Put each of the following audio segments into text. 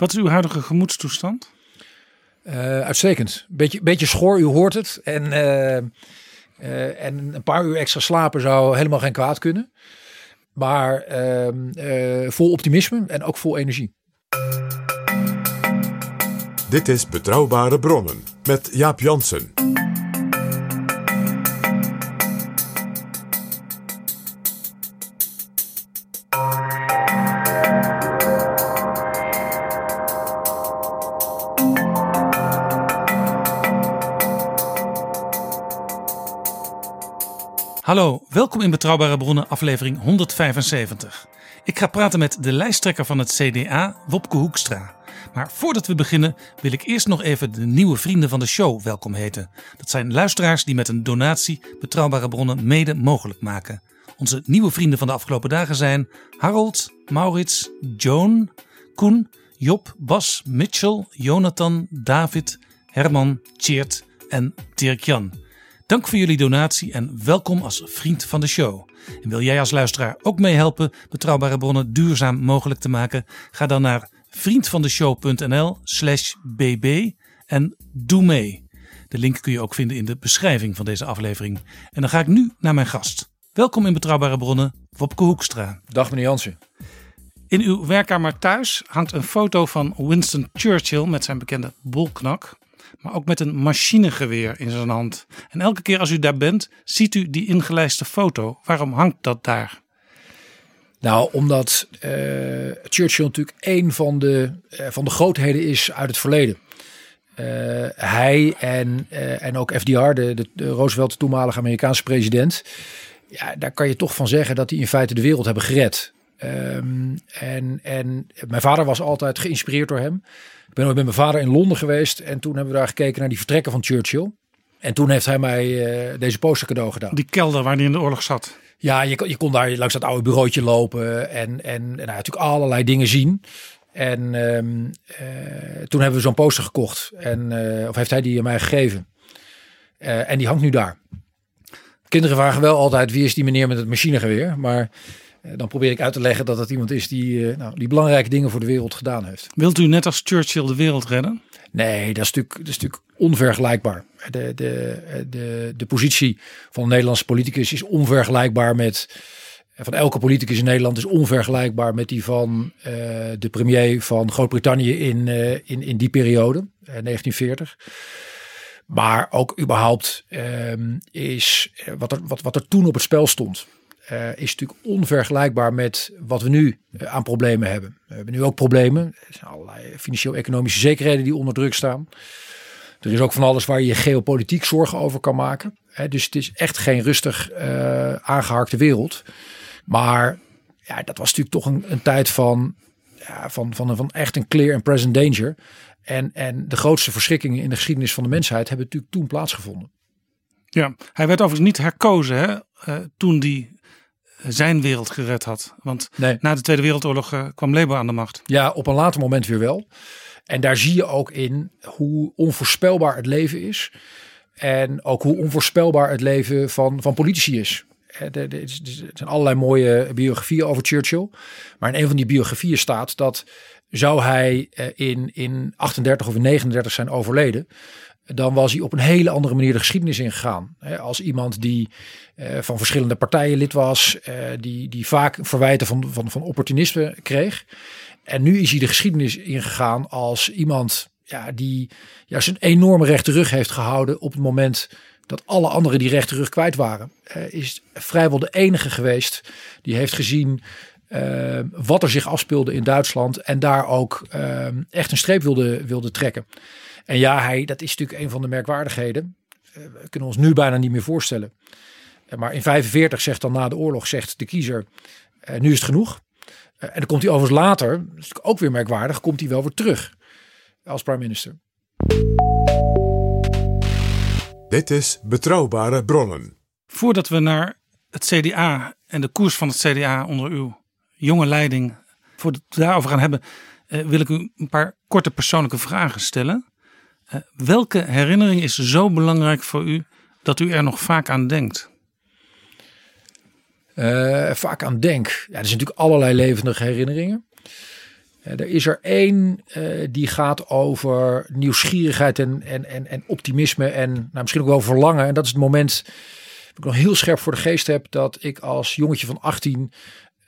Wat is uw huidige gemoedstoestand? Eh, uitstekend. Beetje, beetje schor, u hoort het. En, eh, eh, en een paar uur extra slapen zou helemaal geen kwaad kunnen. Maar ehm, eh, vol optimisme en ook vol energie. Dit is Betrouwbare Bronnen met Jaap Jansen. Hallo, welkom in Betrouwbare Bronnen, aflevering 175. Ik ga praten met de lijsttrekker van het CDA, Wopke Hoekstra. Maar voordat we beginnen wil ik eerst nog even de nieuwe vrienden van de show welkom heten. Dat zijn luisteraars die met een donatie Betrouwbare Bronnen mede mogelijk maken. Onze nieuwe vrienden van de afgelopen dagen zijn Harold, Maurits, Joan, Koen, Job, Bas, Mitchell, Jonathan, David, Herman, Tjeerd en Dirk-Jan. Dank voor jullie donatie en welkom als vriend van de show. En wil jij als luisteraar ook meehelpen betrouwbare bronnen duurzaam mogelijk te maken? Ga dan naar vriendvandeshow.nl slash bb en doe mee. De link kun je ook vinden in de beschrijving van deze aflevering. En dan ga ik nu naar mijn gast. Welkom in Betrouwbare Bronnen, Wopke Hoekstra. Dag meneer Jansen. In uw werkkamer thuis hangt een foto van Winston Churchill met zijn bekende bolknak. Maar ook met een machinegeweer in zijn hand. En elke keer als u daar bent, ziet u die ingelijste foto. Waarom hangt dat daar? Nou, omdat eh, Churchill natuurlijk een van de, eh, van de grootheden is uit het verleden. Eh, hij en, en ook FDR, de, de, de Roosevelt, toenmalige Amerikaanse president. Ja, daar kan je toch van zeggen dat die in feite de wereld hebben gered. Ehm, en, en mijn vader was altijd geïnspireerd door hem. Ik ben ooit met mijn vader in Londen geweest en toen hebben we daar gekeken naar die vertrekken van Churchill. En toen heeft hij mij eh, deze poster cadeau gedaan. Die kelder waar hij in de oorlog zat. Ja, je, kon- je kon daar langs dat oude bureautje lopen en, en, en nou, natuurlijk allerlei dingen zien. En ehm, eh, toen hebben we zo'n poster gekocht. En, eh, of heeft hij die aan mij gegeven. En die hangt nu daar. Kinderen vragen wel altijd wie is die meneer met het machinegeweer. Maar dan probeer ik uit te leggen dat het iemand is die, eh, nou, die belangrijke dingen voor de wereld gedaan heeft. Wilt u net als Churchill de wereld redden? Nee, dat is natuurlijk, dat is natuurlijk onvergelijkbaar. De, de, de, de positie van een Nederlandse politicus is onvergelijkbaar met. Van elke politicus in Nederland is onvergelijkbaar met die van eh, de premier van Groot-Brittannië in, eh, in, in die periode, eh, 1940. Maar ook überhaupt ehm, is eh, wat, er, wat, wat er toen op het spel stond, eh, is natuurlijk onvergelijkbaar met wat we nu eh, aan problemen hebben. We hebben nu ook problemen. Er zijn allerlei financieel-economische zekerheden die onder druk staan. Er is ook van alles waar je geopolitiek zorgen over kan maken. Hè, dus het is echt geen rustig aangeharkte wereld. Maar ja, dat was natuurlijk toch een, een tijd van, ja, van, van, van echt een clear and present danger. En, en de grootste verschrikkingen in de geschiedenis van de mensheid hebben natuurlijk toen plaatsgevonden. Ja, hij werd overigens niet herkozen hè, toen hij zijn wereld gered had. Want Nee. na de Tweede Wereldoorlog eh, kwam Labour aan de macht. Ja, op een later moment weer wel. En daar zie je ook in hoe onvoorspelbaar het leven is. En ook hoe onvoorspelbaar het leven van, van politici is. Eh, Er er zijn allerlei mooie biografieën over Churchill. Maar in een van die biografieën staat dat zou hij eh, in, in 38 of in 39 zijn overleden. Dan was hij op een hele andere manier de geschiedenis ingegaan. Als iemand die eh, van verschillende partijen lid was, eh, die, die vaak verwijten van, van, van opportunisme kreeg. En nu is hij de geschiedenis ingegaan als iemand ja, die juist een enorme rechte rug heeft gehouden op het moment dat alle anderen die rechte rug kwijt waren. Eh, is vrijwel de enige geweest die heeft gezien wat er zich afspeelde in Duitsland en daar ook echt een streep wilde, wilde trekken. En ja, hij, dat is natuurlijk een van de merkwaardigheden. Eh, we kunnen ons nu bijna niet meer voorstellen. Eh, maar in 45 zegt dan na de oorlog, zegt de kiezer, eh, nu is het genoeg. Eh, en dan komt hij overigens later, dat is natuurlijk ook weer merkwaardig, komt hij wel weer terug als prime minister. Dit is Betrouwbare Bronnen. Voordat we naar het CDA en de koers van het CDA onder uw jonge leiding, voordat we daarover gaan hebben, eh, wil ik u een paar korte persoonlijke vragen stellen. Eh, welke herinnering is zo belangrijk voor u dat u er nog vaak aan denkt? Eh, vaak aan denk. Ja, er zijn natuurlijk allerlei levendige herinneringen. Eh, er is er één die gaat over nieuwsgierigheid en, en, en, en optimisme en nou, misschien ook wel verlangen. En dat is het moment dat ik nog heel scherp voor de geest heb dat ik als jongetje van 18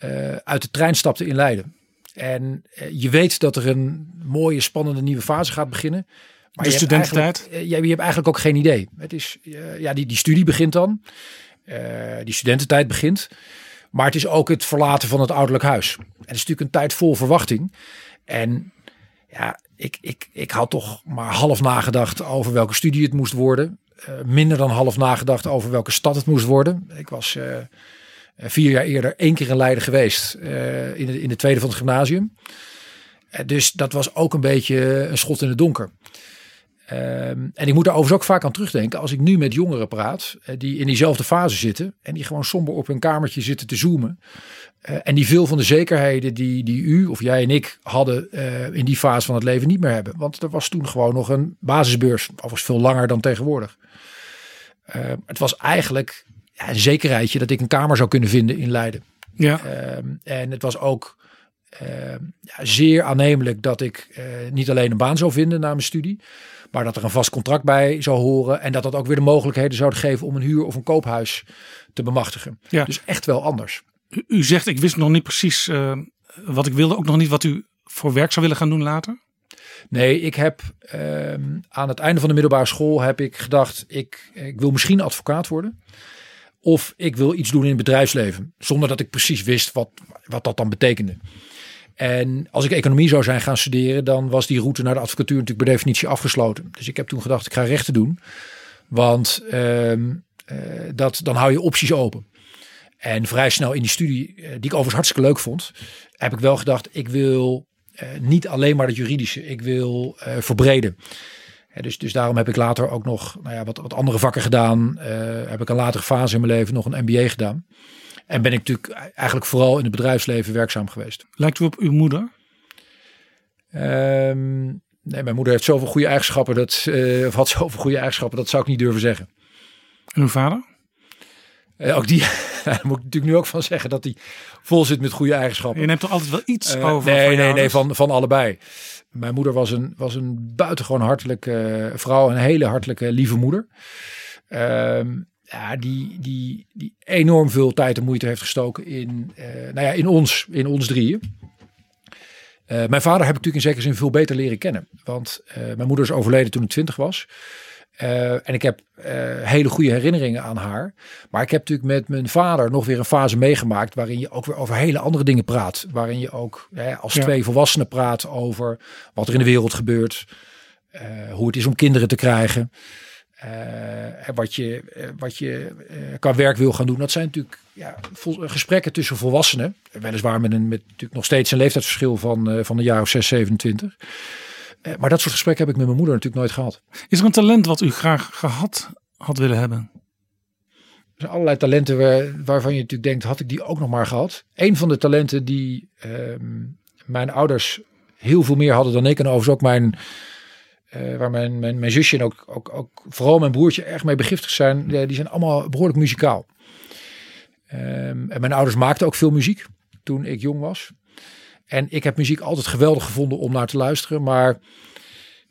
eh, uit de trein stapte in Leiden. En je weet dat er een mooie, spannende nieuwe fase gaat beginnen. Maar De je hebt studententijd? eigenlijk- eh, je hebt eigenlijk ook geen idee. Het is, eh, ja, die, die studie begint dan. Eh, die studententijd begint. Maar het is ook het verlaten van het ouderlijk huis. En het is natuurlijk een tijd vol verwachting. En ja, ik, ik, ik had toch maar half nagedacht over welke studie het moest worden. Minder dan half nagedacht over welke stad het moest worden. Ik was vier jaar eerder één keer in Leiden geweest. in, de, in de tweede van het gymnasium. Dus dat was ook een beetje een schot in het donker. Ehm, en ik moet daar overigens ook vaak aan terugdenken als ik nu met jongeren praat eh, die in diezelfde fase zitten en die gewoon somber op hun kamertje zitten te zoomen. Eh, en die veel van de zekerheden die, die u of jij en ik hadden eh, in die fase van het leven niet meer hebben. Want er was toen gewoon nog een basisbeurs, overigens veel langer dan tegenwoordig. Eh, het was eigenlijk ja, een zekerheidje dat ik een kamer zou kunnen vinden in Leiden. Ja, Ehm, en het was ook ehm, ja, zeer aannemelijk dat ik niet alleen een baan zou vinden na mijn studie, maar dat er een vast contract bij zou horen en dat dat ook weer de mogelijkheden zou geven om een huur of een koophuis te bemachtigen. Ja. Dus echt wel anders. u, u zegt ik wist nog niet precies eh, wat ik wilde, ook nog niet wat u voor werk zou willen gaan doen later. Nee, ik heb ehm, aan het einde van de middelbare school heb ik gedacht, ik, ik wil misschien advocaat worden. Of ik wil iets doen in het bedrijfsleven. Zonder dat ik precies wist wat, wat dat dan betekende. En als ik economie zou zijn gaan studeren, dan was die route naar de advocatuur natuurlijk per definitie afgesloten. Dus ik heb toen gedacht, ik ga rechten doen. Want ehm, eh, dat, dan hou je opties open. En vrij snel in die studie, eh, die ik overigens hartstikke leuk vond, heb ik wel gedacht, ik wil eh, niet alleen maar het juridische, ik wil verbreden. Dus, dus daarom heb ik later ook nog nou ja, wat, wat andere vakken gedaan. Heb ik een latere fase in mijn leven nog een MBA gedaan. En ben ik natuurlijk eigenlijk vooral in het bedrijfsleven werkzaam geweest. Lijkt u op uw moeder? Ehm, nee, mijn moeder heeft zoveel goede eigenschappen, dat, eh, of had zoveel goede eigenschappen, dat zou ik niet durven zeggen. En uw vader? Eh, ook die, daar moet ik natuurlijk nu ook van zeggen dat hij vol zit met goede eigenschappen. Je neemt toch altijd wel iets Eh, over? nee, van nee, nee, van, van allebei. Mijn moeder was een, was een buitengewoon hartelijke vrouw, een hele hartelijke, lieve moeder. Ehm, ja, die, die, die enorm veel tijd en moeite heeft gestoken in, eh, nou ja, in ons, in ons drieën. Eh, mijn vader heb ik natuurlijk in zekere zin veel beter leren kennen. Want eh, mijn moeder is overleden toen ik twintig was. En ik heb hele goede herinneringen aan haar. Maar ik heb natuurlijk met mijn vader nog weer een fase meegemaakt. waarin je ook weer over hele andere dingen praat. Waarin je ook hè, als Ja. twee volwassenen praat over wat er in de wereld gebeurt. hoe het is om kinderen te krijgen. Eh, en wat je, eh, wat je eh, qua werk wil gaan doen. Dat zijn natuurlijk ja, gesprekken tussen volwassenen. Weliswaar met, een, met natuurlijk nog steeds een leeftijdsverschil van, van een jaar of 6, 27. Eh, maar dat soort gesprekken heb ik met mijn moeder natuurlijk nooit gehad. Is er een talent wat u graag gehad had willen hebben? Er zijn allerlei talenten waar- waarvan je natuurlijk denkt, had ik die ook nog maar gehad. Een van de talenten die ehm, mijn ouders heel veel meer hadden dan ik. En overigens ook mijn, eh, waar mijn, mijn, mijn zusje en ook, ook, ook vooral mijn broertje erg mee begiftigd zijn. die zijn allemaal behoorlijk muzikaal. Ehm, en mijn ouders maakten ook veel muziek toen ik jong was. En ik heb muziek altijd geweldig gevonden om naar te luisteren. Maar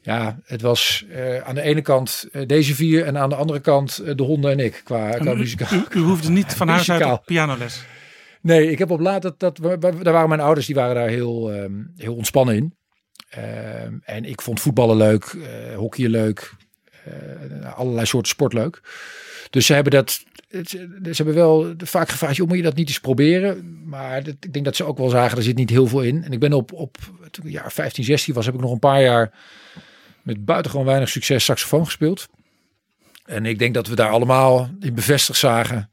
Ja, het was eh, aan de ene kant eh, deze vier en aan de andere kant de honden en ik qua, qua u, muzikaal. u, u hoefde niet van huis uit op pianoles. Nee, ik heb op laat dat, daar waren mijn ouders die waren daar heel, ehm, heel ontspannen in. Ehm, en ik vond voetballen leuk, eh hockeyen leuk, eh, allerlei soorten sport leuk. Dus ze hebben dat, ze hebben wel vaak gevraagd, joh, moet je dat niet eens proberen? Maar ik denk dat ze ook wel zagen, er zit niet heel veel in. En ik ben op, op toen ik jaar 15, 16 was, heb ik nog een paar jaar met buitengewoon weinig succes saxofoon gespeeld. En ik denk dat we daar allemaal in bevestigd zagen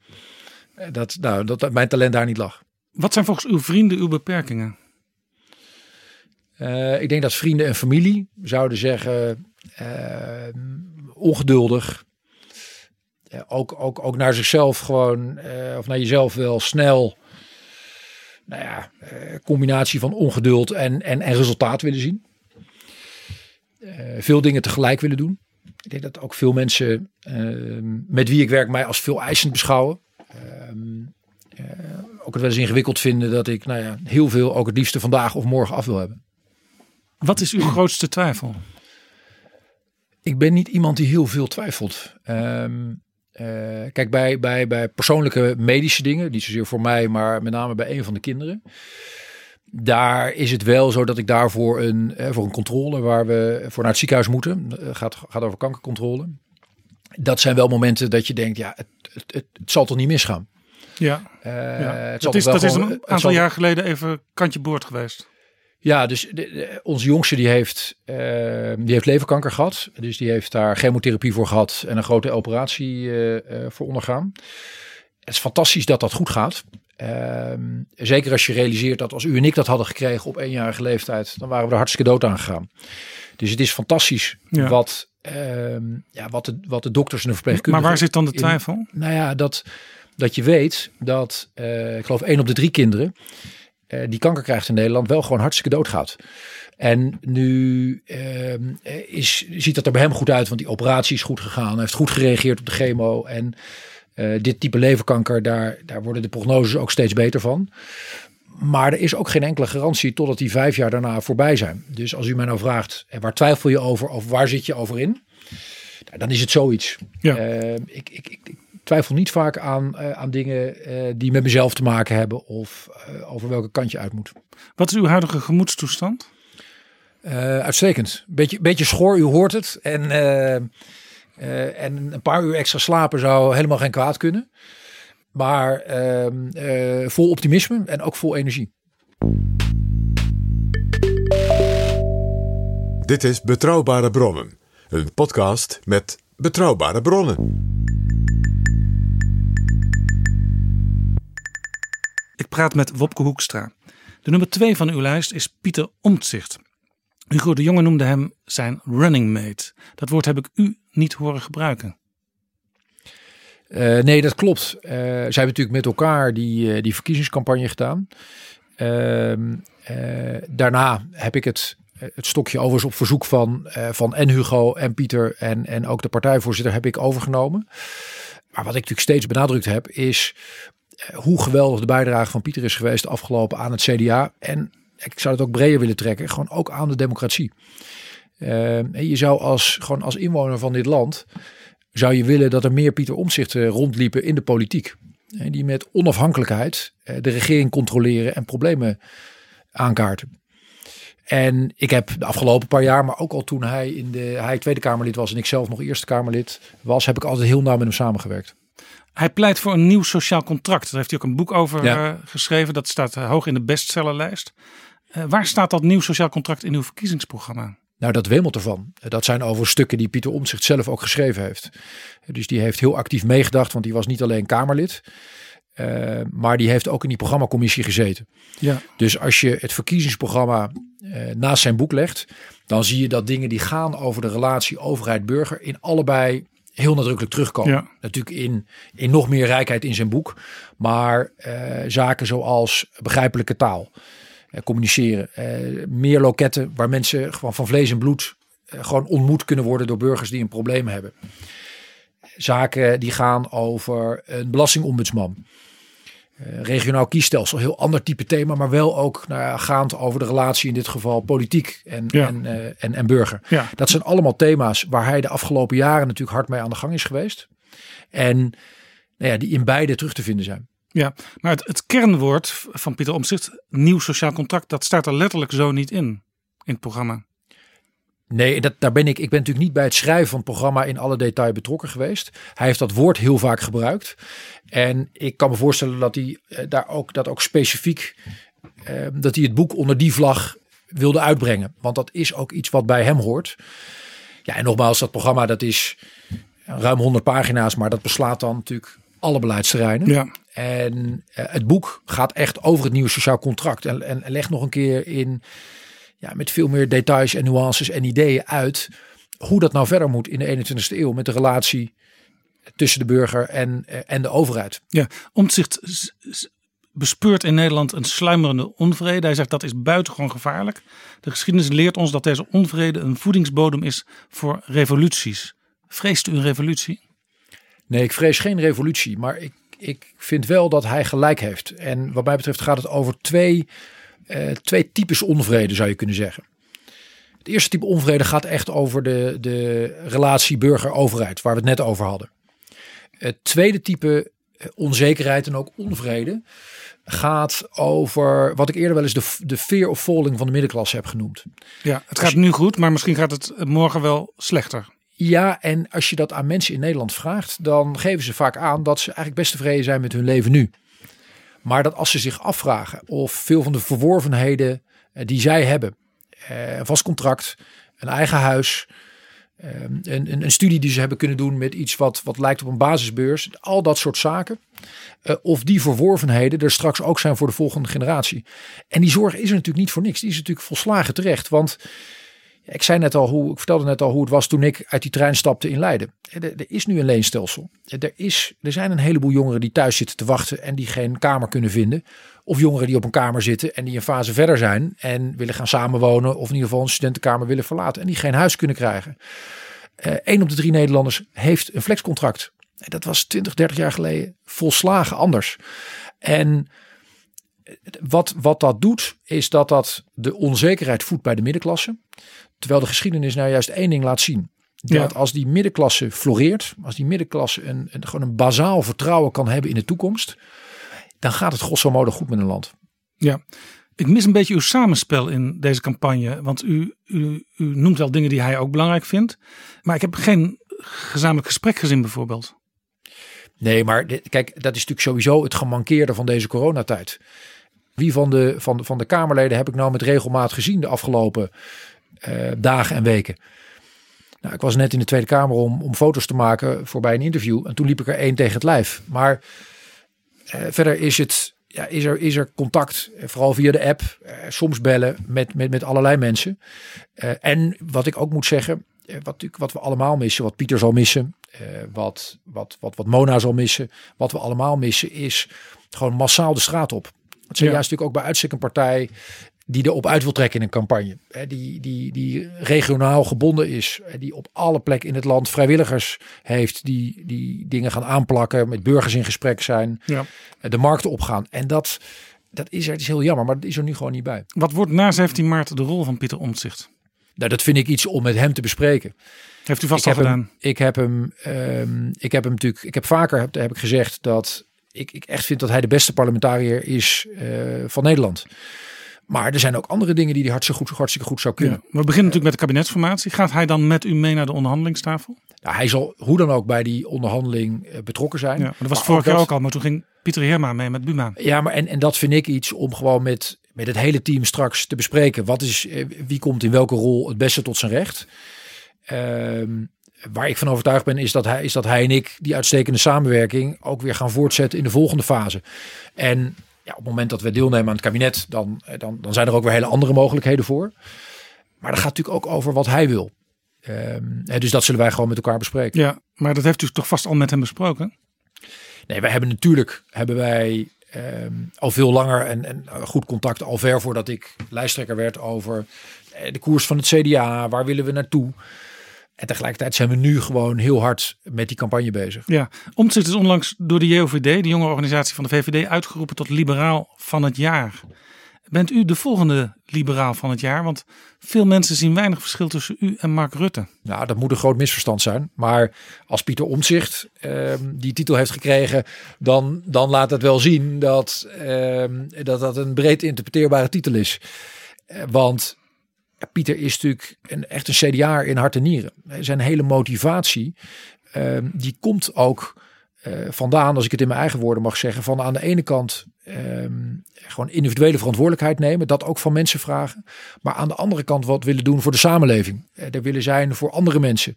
eh, dat, nou, dat mijn talent daar niet lag. Wat zijn volgens uw vrienden uw beperkingen? Eh, ik denk dat vrienden en familie zouden zeggen eh, ongeduldig. Eh, ook, ook, ook naar zichzelf gewoon, of naar jezelf wel snel. Nou ja, combinatie van ongeduld en, en, en resultaat willen zien. Veel dingen tegelijk willen doen. Ik denk dat ook veel mensen met wie ik werk mij als veel eisend beschouwen. Ook het wel eens ingewikkeld vinden dat ik nou ja, heel veel ook het liefste vandaag of morgen af wil hebben. Wat is uw grootste twijfel? Ik ben niet iemand die heel veel twijfelt. Ehm, eh, kijk, bij, bij, bij persoonlijke medische dingen, niet zozeer voor mij, maar met name bij een van de kinderen. Daar is het wel zo dat ik daarvoor een, eh, voor een controle waar we voor naar het ziekenhuis moeten, eh, gaat, gaat over kankercontrole. Dat zijn wel momenten dat je denkt, ja, het, het, het, het zal toch niet misgaan. Ja, ja. het zal dat is, dat is een aantal jaar geleden even kantje boord geweest. Ja, dus de, de- onze jongste die heeft, eh, die heeft leverkanker gehad. Dus die heeft daar chemotherapie voor gehad en een grote operatie eh, eh, voor ondergaan. Het is fantastisch dat dat goed gaat. Ehm, zeker als je realiseert dat als u en ik dat hadden gekregen op eenjarige leeftijd, dan waren we er hartstikke dood aan gegaan. Dus het is fantastisch Ja. wat, ehm, ja, wat, de, wat de dokters en de Maar verpleegkundigen... waar zit dan de in- twijfel? nou ja, dat, dat je weet dat, ik geloof één op de drie kinderen eh, die kanker krijgt in Nederland wel gewoon hartstikke doodgaat. En nu ehm, eh, is, ziet dat er bij hem goed uit, want die operatie is goed gegaan. Hij heeft goed gereageerd op de chemo. En eh, dit type leverkanker, daar, daar worden de prognoses ook steeds beter van. Maar er is ook geen enkele garantie totdat die vijf jaar daarna voorbij zijn. Dus als u mij nou vraagt, waar twijfel je over of waar zit je over in? Nou, dan is het zoiets. Ja. Eh, ik, ik, ik, ik twijfel niet vaak aan, eh, aan dingen eh, die met mezelf te maken hebben of eh, over welke kant je uit moet. Wat is uw huidige gemoedstoestand? Eh, uitstekend. Beetje, beetje schor, u hoort het. En, eh, eh, en een paar uur extra slapen zou helemaal geen kwaad kunnen. Maar ehm, eh, vol optimisme en ook vol energie. Dit is Betrouwbare Bronnen, een podcast met betrouwbare bronnen. Ik praat met Wopke Hoekstra. De nummer twee van uw lijst is Pieter Omtzigt. Hugo de Jonge noemde hem zijn running mate. Dat woord heb ik u niet horen gebruiken. Eh, nee, dat klopt. Eh, zij hebben natuurlijk met elkaar die, eh, die verkiezingscampagne gedaan. Ehm, eh, daarna heb ik het, het stokje overigens op verzoek van, van en Hugo en Pieter en, en ook de partijvoorzitter heb ik overgenomen. Maar wat ik natuurlijk steeds benadrukt heb is hoe geweldig de bijdrage van Pieter is geweest afgelopen aan het CDA. En ik zou het ook breder willen trekken, gewoon ook aan de democratie. Eh, je zou als, gewoon als inwoner van dit land, zou je willen dat er meer Pieter Omtzigt rondliepen in de politiek. Eh, Die met onafhankelijkheid eh, de regering controleren en problemen aankaarten. En ik heb de afgelopen paar jaar, maar ook al toen hij, in de, hij Tweede Kamerlid was en ik zelf nog Eerste Kamerlid was, heb ik altijd heel nauw met hem samengewerkt. Hij pleit voor een nieuw sociaal contract. Daar heeft hij ook een boek over Ja. eh, geschreven. Dat staat eh, hoog in de bestsellerlijst. Eh, waar staat dat nieuw sociaal contract in uw verkiezingsprogramma? Nou, dat wemelt ervan. Dat zijn over stukken die Pieter Omtzigt zelf ook geschreven heeft. Dus die heeft heel actief meegedacht, want die was niet alleen Kamerlid, maar die heeft ook in die programmacommissie gezeten. Ja. Dus als je het verkiezingsprogramma naast zijn boek legt, dan zie je dat dingen die gaan over de relatie overheid-burger in allebei heel nadrukkelijk terugkomen. Ja. Natuurlijk in, in nog meer rijkheid in zijn boek, maar eh, zaken zoals begrijpelijke taal, eh, communiceren, eh, meer loketten waar mensen gewoon van vlees en bloed gewoon ontmoet kunnen worden door burgers die een probleem hebben. Zaken die gaan over een belastingombudsman. Eh, regionaal kiesstelsel, heel ander type thema, maar wel ook nou ja, gaand over de relatie in dit geval politiek en, Ja. en, eh, en, en burger. Ja. Dat zijn allemaal thema's waar hij de afgelopen jaren natuurlijk hard mee aan de gang is geweest. En nou ja, die in beide terug te vinden zijn. Ja, maar het, het kernwoord van Pieter Omtzigt, nieuw sociaal contract, dat staat er letterlijk zo niet in, in het programma. Nee, dat, daar ben ik. Ik ben natuurlijk niet bij het schrijven van het programma in alle detail betrokken geweest. Hij heeft dat woord heel vaak gebruikt. En ik kan me voorstellen dat hij eh, daar ook, dat ook specifiek, eh, dat hij het boek onder die vlag wilde uitbrengen. Want dat is ook iets wat bij hem hoort. Ja, en nogmaals, dat programma dat is ruim 100 pagina's, maar dat beslaat dan natuurlijk alle beleidsterreinen. Ja, En eh, het boek gaat echt over het nieuwe sociaal contract. En, en, en legt nog een keer in, ja, met veel meer details en nuances en ideeën uit. hoe dat nou verder moet in de 21ste eeuw. met de relatie tussen de burger en, eh, en de overheid. ja. Omtzigt bespeurt in Nederland een sluimerende onvrede. Hij zegt dat is buitengewoon gevaarlijk. De geschiedenis leert ons dat deze onvrede een voedingsbodem is voor revoluties. Vreest u een revolutie? Nee, ik vrees geen revolutie. maar ik, ik vind wel dat hij gelijk heeft. En wat mij betreft gaat het over twee, eh, twee types onvrede, zou je kunnen zeggen. Het eerste type onvrede gaat echt over de, de relatie burger-overheid, waar we het net over hadden. Het tweede type eh, onzekerheid en ook onvrede gaat over wat ik eerder wel eens de, de fear of falling van de middenklasse heb genoemd. Ja, het gaat nu goed, maar misschien gaat het morgen wel slechter. Ja, en als je dat aan mensen in Nederland vraagt, dan geven ze vaak aan dat ze eigenlijk best tevreden zijn met hun leven nu. Maar dat als ze zich afvragen of veel van de verworvenheden eh, die zij hebben, eh, een vast contract, een eigen huis, eh, een, een, een studie die ze hebben kunnen doen met iets wat, wat lijkt op een basisbeurs, al dat soort zaken, of die verworvenheden er straks ook zijn voor de volgende generatie. En die zorg is er natuurlijk niet voor niks. Die is natuurlijk volslagen terecht, want Ik zei net al hoe, ik vertelde net al hoe het was toen ik uit die trein stapte in Leiden. Er, is nu een leenstelsel. Er, is, er zijn een heleboel jongeren die thuis zitten te wachten en die geen kamer kunnen vinden. Of jongeren die op een kamer zitten en die een fase verder zijn en willen gaan samenwonen. Of in ieder geval een studentenkamer willen verlaten en die geen huis kunnen krijgen. Eén op de drie Nederlanders heeft een flexcontract. Dat was 20, 30 jaar geleden volslagen anders. En wat, wat dat doet, is dat dat de onzekerheid voedt bij de middenklasse. Terwijl de geschiedenis nou juist één ding laat zien. Dat Ja. als die middenklasse floreert, als die middenklasse een, een, gewoon een bazaal vertrouwen kan hebben in de toekomst, dan gaat het grosso modo goed met een land. Ja, ik mis een beetje uw samenspel in deze campagne. Want u, u, u noemt wel dingen die hij ook belangrijk vindt. Maar ik heb geen gezamenlijk gesprek gezien bijvoorbeeld. Nee, maar dit- kijk, dat is natuurlijk sowieso het gemankeerde van deze coronatijd. Wie van de, van, de, van de Kamerleden heb ik nou met regelmaat gezien de afgelopen eh, dagen en weken? Nou, ik was net in de Tweede Kamer om, om foto's te maken voor bij een interview. En toen liep ik er één tegen het lijf. Maar eh, verder is, het, ja, is, er, is er contact, eh, vooral via de app. soms bellen met, met, met allerlei mensen. En wat ik ook moet zeggen, wat, wat we allemaal missen, wat Pieter zal missen, wat, wat, wat, wat Mona zal missen, wat we allemaal missen, is gewoon massaal de straat op. Het zijn Ja. juist natuurlijk ook bij uitstek een partij die erop uit wil trekken in een campagne. Hè, die, die, die regionaal gebonden is, die op alle plekken in het land vrijwilligers heeft, die, die dingen gaan aanplakken, met burgers in gesprek zijn, Ja. eh, de markten opgaan. En dat, dat is er, het is heel jammer, maar dat is er nu gewoon niet bij. Wat wordt na 17 maart de rol van Pieter Omtzigt? Nou, dat vind ik iets om met hem te bespreken. Heeft u vast ik al gedaan? Hem, ik heb hem, ehm, ik heb hem natuurlijk, ik heb vaker heb, heb ik gezegd dat ik, ik echt vind dat hij de beste parlementariër is eh, van Nederland. Maar er zijn ook andere dingen die hij hartstikke goed, hartstikke goed zou kunnen. Ja. We beginnen natuurlijk met de kabinetsformatie. Gaat hij dan met u mee naar de onderhandelingstafel? Nou, hij zal hoe dan ook bij die onderhandeling eh, betrokken zijn. Ja, maar dat was vorig jaar ook al, maar toen ging Pieter Heerma mee met Buma. Ja, maar en, en dat vind ik iets om gewoon met, met het hele team straks te bespreken. Wat is, eh, wie komt in welke rol het beste tot zijn recht? Ehm, waar ik van overtuigd ben, is dat, hij, is dat hij en ik die uitstekende samenwerking ook weer gaan voortzetten in de volgende fase. En ja, op het moment dat we deelnemen aan het kabinet, dan, eh, dan, dan zijn er ook weer hele andere mogelijkheden voor. Maar dat gaat natuurlijk ook over wat hij wil. Ehm, dus dat zullen wij gewoon met elkaar bespreken. Ja, maar dat heeft u toch vast al met hem besproken? Nee, wij hebben natuurlijk hebben wij ehm, al veel langer en, en goed contact al ver voordat ik lijsttrekker werd over eh, de koers van het CDA. Waar willen we naartoe? En tegelijkertijd zijn we nu gewoon heel hard met die campagne bezig. Ja, Omtzigt is onlangs door de JOVD, de jonge organisatie van de VVD, uitgeroepen tot liberaal van het jaar. Bent u de volgende liberaal van het jaar? Want veel mensen zien weinig verschil tussen u en Mark Rutte. Nou, dat moet een groot misverstand zijn. Maar als Pieter Omtzigt ehm, die titel heeft gekregen, dan, dan laat het wel zien dat, ehm, dat dat een breed interpreteerbare titel is. Eh, Pieter is natuurlijk een, echt een CDA in hart en nieren. Zijn hele motivatie, ehm, die komt ook eh, vandaan, als ik het in mijn eigen woorden mag zeggen, van aan de ene kant ehm, gewoon individuele verantwoordelijkheid nemen, dat ook van mensen vragen, maar aan de andere kant wat willen doen voor de samenleving. Uh, er willen zijn voor andere mensen.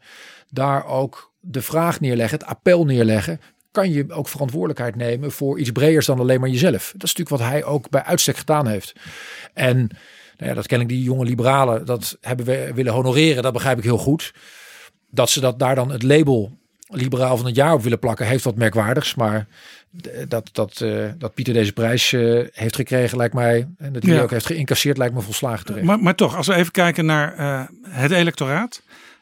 Daar ook de vraag neerleggen, het appel neerleggen. Kan je ook verantwoordelijkheid nemen voor iets breder dan alleen maar jezelf? Dat is natuurlijk wat hij ook bij uitstek gedaan heeft. En nou ja, dat ken ik die jonge liberalen, dat hebben we willen honoreren, dat begrijp ik heel goed. Dat ze dat daar dan het label liberaal van het jaar op willen plakken, heeft wat merkwaardigs. Maar dat, dat, uh, dat Pieter deze prijs uh, heeft gekregen, lijkt mij. En dat hij ja. ook heeft geïncasseerd, lijkt me volslagen terecht. Maar, maar toch, als we even kijken naar uh, het electoraat.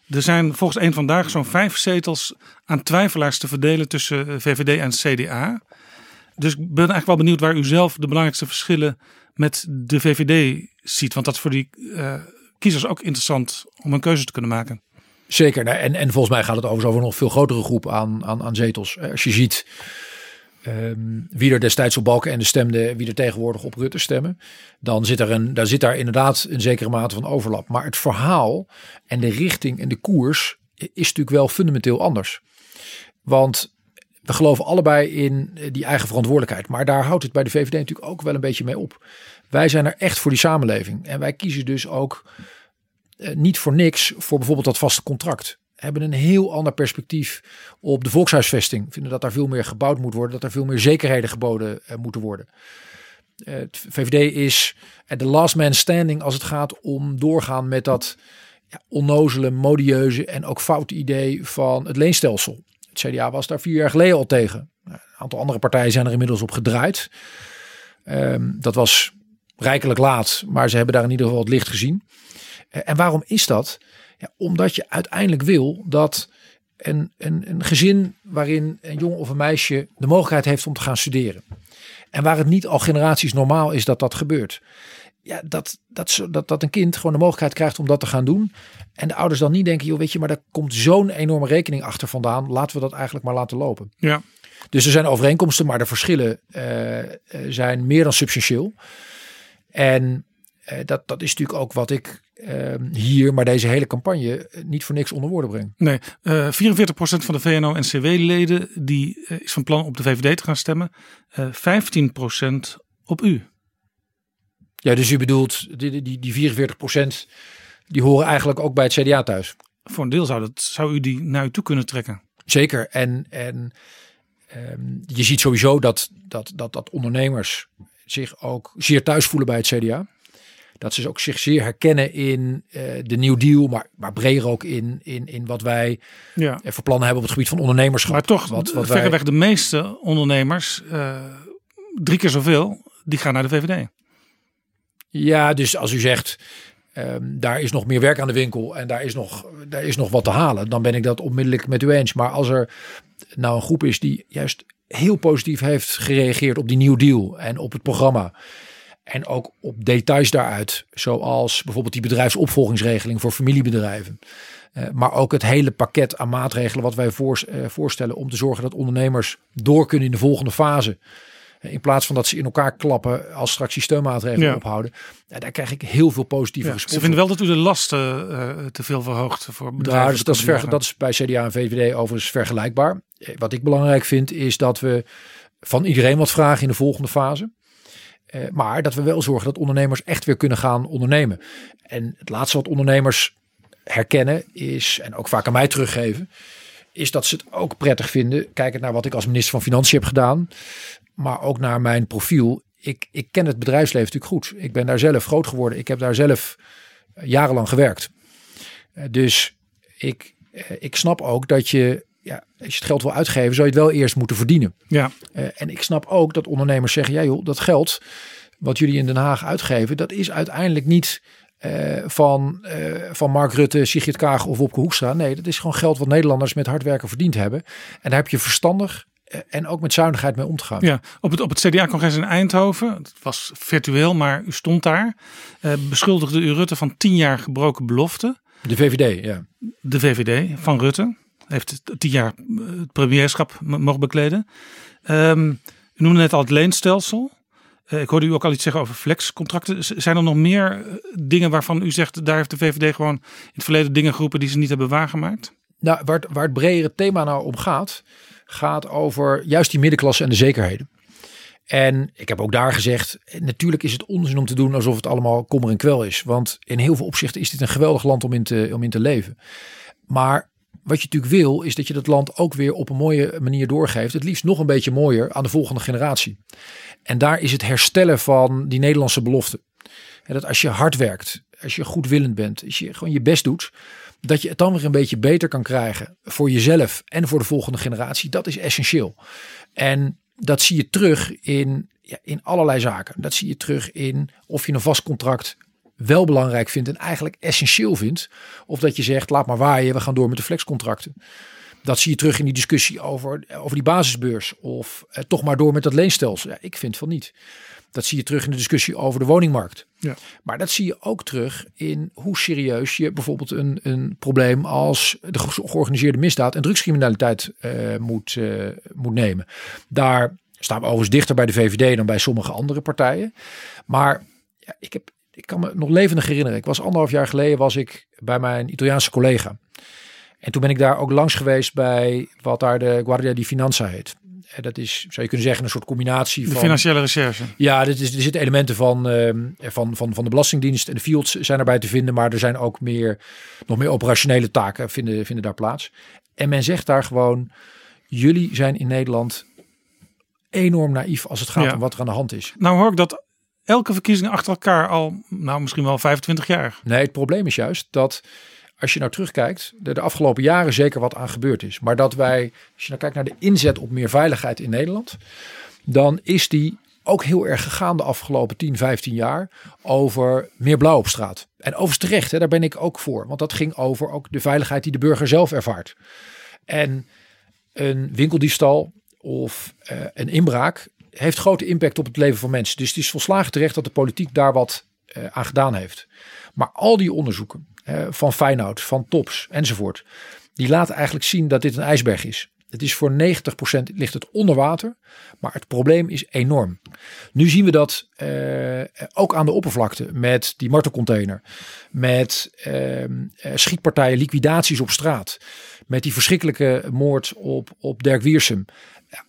Er zijn volgens één vandaag zo'n vijf zetels aan twijfelaars te verdelen tussen VVD en CDA. Dus ik ben eigenlijk wel benieuwd waar u zelf de belangrijkste verschillen met de VVD ziet. Want dat is voor die kiezers ook interessant om een keuze te kunnen maken. Zeker. En, en volgens mij gaat het overigens over nog veel grotere groep aan, aan, aan zetels. Als je ziet um, wie er destijds op Balken en stemde, wie er tegenwoordig op Rutte stemmen, dan zit er een, daar zit daar inderdaad een zekere mate van overlap. Maar het verhaal en de richting en de koers is natuurlijk wel fundamenteel anders. Want we geloven allebei in die eigen verantwoordelijkheid. Maar daar houdt het bij de VVD natuurlijk ook wel een beetje mee op. Wij zijn er echt voor die samenleving. En wij kiezen dus ook uh, niet voor niks voor bijvoorbeeld dat vaste contract. Hebben een heel ander perspectief op de volkshuisvesting. Vinden dat daar veel meer gebouwd moet worden. Dat er veel meer zekerheden geboden uh, moeten worden. Uh, het VVD is de last man standing als het gaat om doorgaan met dat onnozele, modieuze en ook foute idee van het leenstelsel. CDA was daar vier jaar geleden al tegen. Een aantal andere partijen zijn er inmiddels op gedraaid. Um, dat was rijkelijk laat, maar ze hebben daar in ieder geval het licht gezien. En waarom is dat? Ja, omdat je uiteindelijk wil dat een, een, een gezin waarin een jong of een meisje de mogelijkheid heeft om te gaan studeren. En waar het niet al generaties normaal is dat dat gebeurt. Ja, dat, dat, dat, dat een kind gewoon de mogelijkheid krijgt om dat te gaan doen. En de ouders dan niet denken, joh, weet je, maar daar komt zo'n enorme rekening achter vandaan. Laten we dat eigenlijk maar laten lopen. Ja. Dus er zijn overeenkomsten, maar de verschillen uh, zijn meer dan substantieel. En uh, dat, dat is natuurlijk ook wat ik uh, hier, maar deze hele campagne eh, niet voor niks onder woorden breng. Nee, uh, 44% van de VNO-NCW-leden die is van plan op de VVD te gaan stemmen. 15% op u. Ja, dus u bedoelt die, die, die 44% die horen eigenlijk ook bij het CDA thuis? Voor een deel zou, dat, zou u die naar u toe kunnen trekken. Zeker. En, en um, je ziet sowieso dat, dat, dat, dat ondernemers zich ook zeer thuis voelen bij het CDA. Dat ze ook zich zeer herkennen in uh, de New Deal, maar, maar breder ook in, in, in wat wij ja. voor plannen hebben op het gebied van ondernemerschap. Maar toch, wat, wat verreweg wij... de meeste ondernemers, uh, drie keer zoveel, die gaan naar de VVD. Ja, dus als u zegt, um, daar is nog meer werk aan de winkel en daar is, nog, daar is nog wat te halen, dan ben ik dat onmiddellijk met u eens. Maar als er nou een groep is die juist heel positief heeft gereageerd op die New Deal en op het programma. En ook op details daaruit, zoals bijvoorbeeld die bedrijfsopvolgingsregeling voor familiebedrijven. Uh, maar ook het hele pakket aan maatregelen wat wij voor, uh, voorstellen om te zorgen dat ondernemers door kunnen in de volgende fase. Uh, in plaats van dat ze in elkaar klappen als straks die steunmaatregelen ja. ophouden. daar krijg ik heel veel positieve ja, responsen. Ze vinden wel dat u de lasten te veel verhoogt voor bedrijven. Nou, dus dat, is ver, dat is bij CDA en VVD overigens vergelijkbaar. Wat ik belangrijk vind is dat we van iedereen wat vragen in de volgende fase. Uh, maar dat we wel zorgen dat ondernemers echt weer kunnen gaan ondernemen. En het laatste wat ondernemers herkennen is, en ook vaak aan mij teruggeven, is dat ze het ook prettig vinden. Kijkend naar wat ik als minister van Financiën heb gedaan, maar ook naar mijn profiel. Ik, ik ken het bedrijfsleven natuurlijk goed. Ik ben daar zelf groot geworden. Ik heb daar zelf jarenlang gewerkt. Uh, dus ik, uh, ik snap ook dat je ja, als je het geld wil uitgeven, zou je het wel eerst moeten verdienen. Ja. Uh, en ik snap ook dat ondernemers zeggen, ja joh, dat geld wat jullie in Den Haag uitgeven, dat is uiteindelijk niet eh, van, eh, van Mark Rutte, Sigrid Kaag of Wopke Hoekstra. Nee, dat is gewoon geld wat Nederlanders met hard werken verdiend hebben. En daar heb je verstandig eh, en ook met zuinigheid mee om te gaan. Ja, op het, op het CDA-congres in Eindhoven, het was virtueel, maar u stond daar, eh, beschuldigde u Rutte van tien jaar gebroken belofte. De VVD, ja. De VVD van Rutte heeft tien jaar het premierschap mogen bekleden. Ehm, u noemde net al het leenstelsel. Eh, ik hoorde u ook al iets zeggen over flexcontracten. Zijn er nog meer eh, dingen waarvan u zegt, daar heeft de VVD gewoon in het verleden dingen geroepen die ze niet hebben waargemaakt? Nou, waar het, waar het bredere thema nou om gaat, gaat over juist die middenklasse en de zekerheden. En ik heb ook daar gezegd, eh, natuurlijk is het onzin om te doen alsof het allemaal kommer en kwel is. Want in heel veel opzichten is dit een geweldig land om in te, om in te leven. Maar wat je natuurlijk wil, is dat je dat land ook weer op een mooie manier doorgeeft. Het liefst nog een beetje mooier aan de volgende generatie. En daar is het herstellen van die Nederlandse belofte. En dat als je hard werkt, als je goedwillend bent, als je gewoon je best doet, dat je het dan weer een beetje beter kan krijgen voor jezelf en voor de volgende generatie. Dat is essentieel. En dat zie je terug in, ja, in allerlei zaken. Dat zie je terug in of je een vast contract wel belangrijk vindt en eigenlijk essentieel vindt. Of dat je zegt, laat maar waaien, we gaan door met de flexcontracten. Dat zie je terug in die discussie over, over die basisbeurs. Of eh, toch maar door met dat leenstelsel. Ja, ik vind van niet. Dat zie je terug in de discussie over de woningmarkt. Ja. Maar dat zie je ook terug in hoe serieus je bijvoorbeeld een, een probleem als de ge- georganiseerde misdaad en drugscriminaliteit eh, moet, eh, moet nemen. Daar staan we overigens dichter bij de VVD dan bij sommige andere partijen. Maar ja, ik, heb, ik kan me nog levendig herinneren. Ik was anderhalf jaar geleden was ik bij mijn Italiaanse collega. En toen ben ik daar ook langs geweest bij wat daar de Guardia di Finanza heet. En dat is, zou je kunnen zeggen, een soort combinatie De van... financiële recherche. Ja, dit is, er zitten elementen van, ehm, van, van, van de Belastingdienst en de fields zijn erbij te vinden. Maar er zijn ook meer, nog meer operationele taken vinden, vinden daar plaats. En men zegt daar gewoon, jullie zijn in Nederland enorm naïef als het gaat Ja. om wat er aan de hand is. Nou hoor ik dat elke verkiezing achter elkaar al, nou misschien wel 25 jaar. Nee, het probleem is juist dat als je nou terugkijkt, er de afgelopen jaren zeker wat aan gebeurd is. Maar dat wij, als je nou kijkt naar de inzet op meer veiligheid in Nederland, dan is die ook heel erg gegaan de afgelopen 10, 15 jaar over meer blauw op straat. En overigens terecht, hè, daar ben ik ook voor. Want dat ging over ook de veiligheid die de burger zelf ervaart. En een winkeldiefstal of eh, een inbraak heeft grote impact op het leven van mensen. Dus het is volslagen terecht dat de politiek daar wat eh, aan gedaan heeft. Maar al die onderzoeken van Feyenoord, van Tops enzovoort, die laten eigenlijk zien dat dit een ijsberg is. Het is voor 90% ligt het onder water, maar het probleem is enorm. Nu zien we dat eh, ook aan de oppervlakte met die martelcontainer, met ehm, eh, schietpartijen, liquidaties op straat, met die verschrikkelijke moord op, op Dirk Wiersum.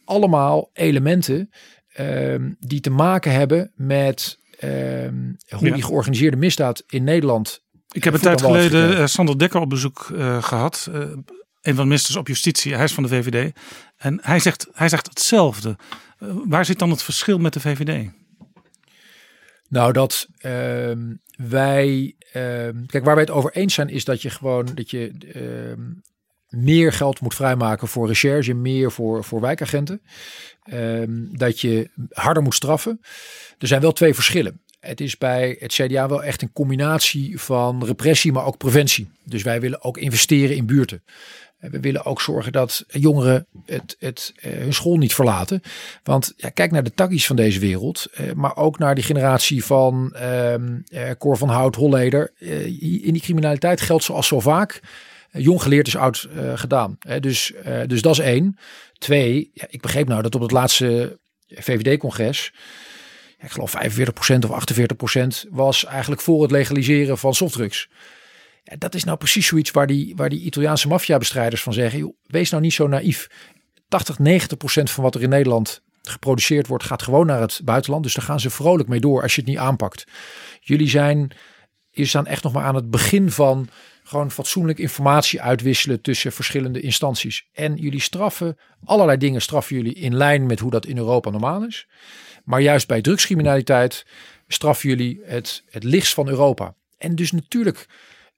Allemaal elementen ehm, die te maken hebben met ehm, hoe die georganiseerde misdaad in Nederland. Ik heb een tijd geleden gekregen. eh, Sander Dekker op bezoek eh, gehad. eh, een van de ministers op justitie. Hij is van de VVD. En hij zegt, hij zegt hetzelfde. Eh, waar zit dan het verschil met de VVD? Nou, dat ehm, wij. ehm, kijk, waar wij het over eens zijn, is dat je gewoon dat je ehm, meer geld moet vrijmaken voor recherche, meer voor, voor wijkagenten. Dat je harder moet straffen. Er zijn wel twee verschillen. Het is bij het CDA wel echt een combinatie van repressie, maar ook preventie. Dus wij willen ook investeren in buurten. En We willen ook zorgen dat jongeren het, het, eh, hun school niet verlaten. Want ja, kijk naar de takkies van deze wereld. eh, maar ook naar die generatie van eh, Cor van Hout, Holleder. In die criminaliteit geldt zoals zo vaak. jong geleerd is oud gedaan. Dus, dus dat is één. Twee, ja, ik begreep nou dat op het laatste VVD-congres... ik geloof 45% of 48% was eigenlijk voor het legaliseren van softdrugs. Ja, dat is nou precies zoiets waar die, waar die Italiaanse maffiabestrijders van zeggen. Joh, wees nou niet zo naïef. 80, 90 procent van wat er in Nederland geproduceerd wordt, gaat gewoon naar het buitenland. Dus daar gaan ze vrolijk mee door als je het niet aanpakt. Jullie zijn, je staan echt nog maar aan het begin van gewoon fatsoenlijk informatie uitwisselen tussen verschillende instanties. En jullie straffen, allerlei dingen straffen jullie in lijn met hoe dat in Europa normaal is. Maar juist bij drugscriminaliteit straffen jullie het, het lichtst van Europa. En dus natuurlijk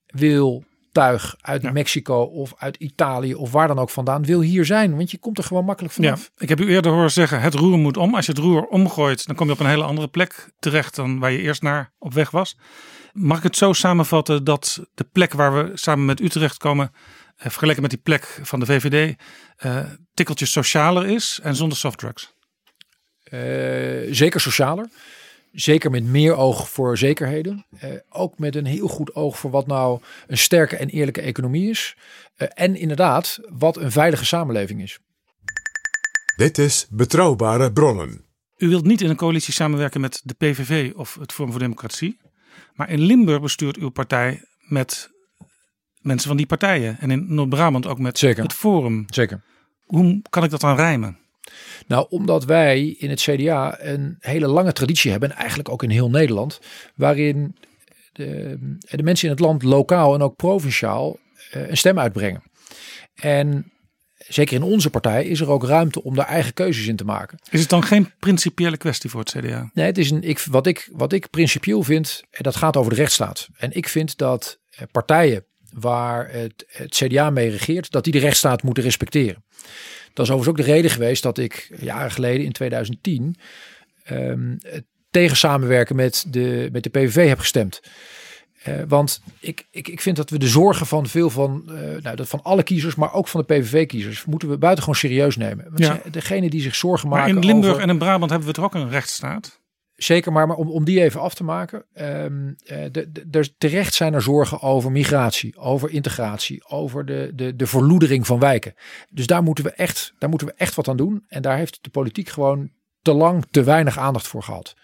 wil vliegtuig uit Ja. Mexico of uit Italië of waar dan ook vandaan wil hier zijn. Want je komt er gewoon makkelijk Ja, vanaf. ik heb u eerder horen zeggen, het roer moet om. Als je het roer omgooit, dan kom je op een hele andere plek terecht dan waar je eerst naar op weg was. Mag ik het zo samenvatten dat de plek waar we samen met u terechtkomen, eh, vergeleken met die plek van de VVD, eh tikkeltje socialer is en zonder softdrugs? Eh, zeker socialer. Zeker met meer oog voor zekerheden. Eh, ook met een heel goed oog voor wat nou een sterke en eerlijke economie is. Eh, en inderdaad, wat een veilige samenleving is. Dit is Betrouwbare Bronnen. U wilt niet in een coalitie samenwerken met de PVV of het Forum voor Democratie. Maar in Limburg bestuurt uw partij met mensen van die partijen. En in Noord-Brabant ook met Zeker. het Forum. Zeker. Hoe kan ik dat dan rijmen? Nou, omdat wij in het CDA een hele lange traditie hebben, en eigenlijk ook in heel Nederland, waarin de, de mensen in het land lokaal en ook provinciaal eh, een stem uitbrengen. En zeker in onze partij is er ook ruimte om daar eigen keuzes in te maken. Is het dan geen principiële kwestie voor het CDA? Nee, het is een, ik, wat, ik, wat ik principieel vind, en dat gaat over de rechtsstaat. En ik vind dat eh, partijen waar het, het CDA mee regeert, dat die de rechtsstaat moeten respecteren. Dat is overigens ook de reden geweest dat ik jaren geleden in 2010 ehm, tegen samenwerken met de, met de PVV heb gestemd. Eh, want ik, ik, ik vind dat we de zorgen van veel van, eh, nou, dat van alle kiezers, maar ook van de PVV-kiezers, moeten we buitengewoon serieus nemen. Want Ja. degene die zich zorgen Maar maken in Limburg over- en in Brabant hebben we toch ook een rechtsstaat? Zeker, maar, maar om, om die even af te maken. er terecht zijn er zorgen over migratie, over integratie, over de, de, de verloedering van wijken. Dus daar moeten, we echt, daar moeten we echt wat aan doen. En daar heeft de politiek gewoon te lang te weinig aandacht voor gehad.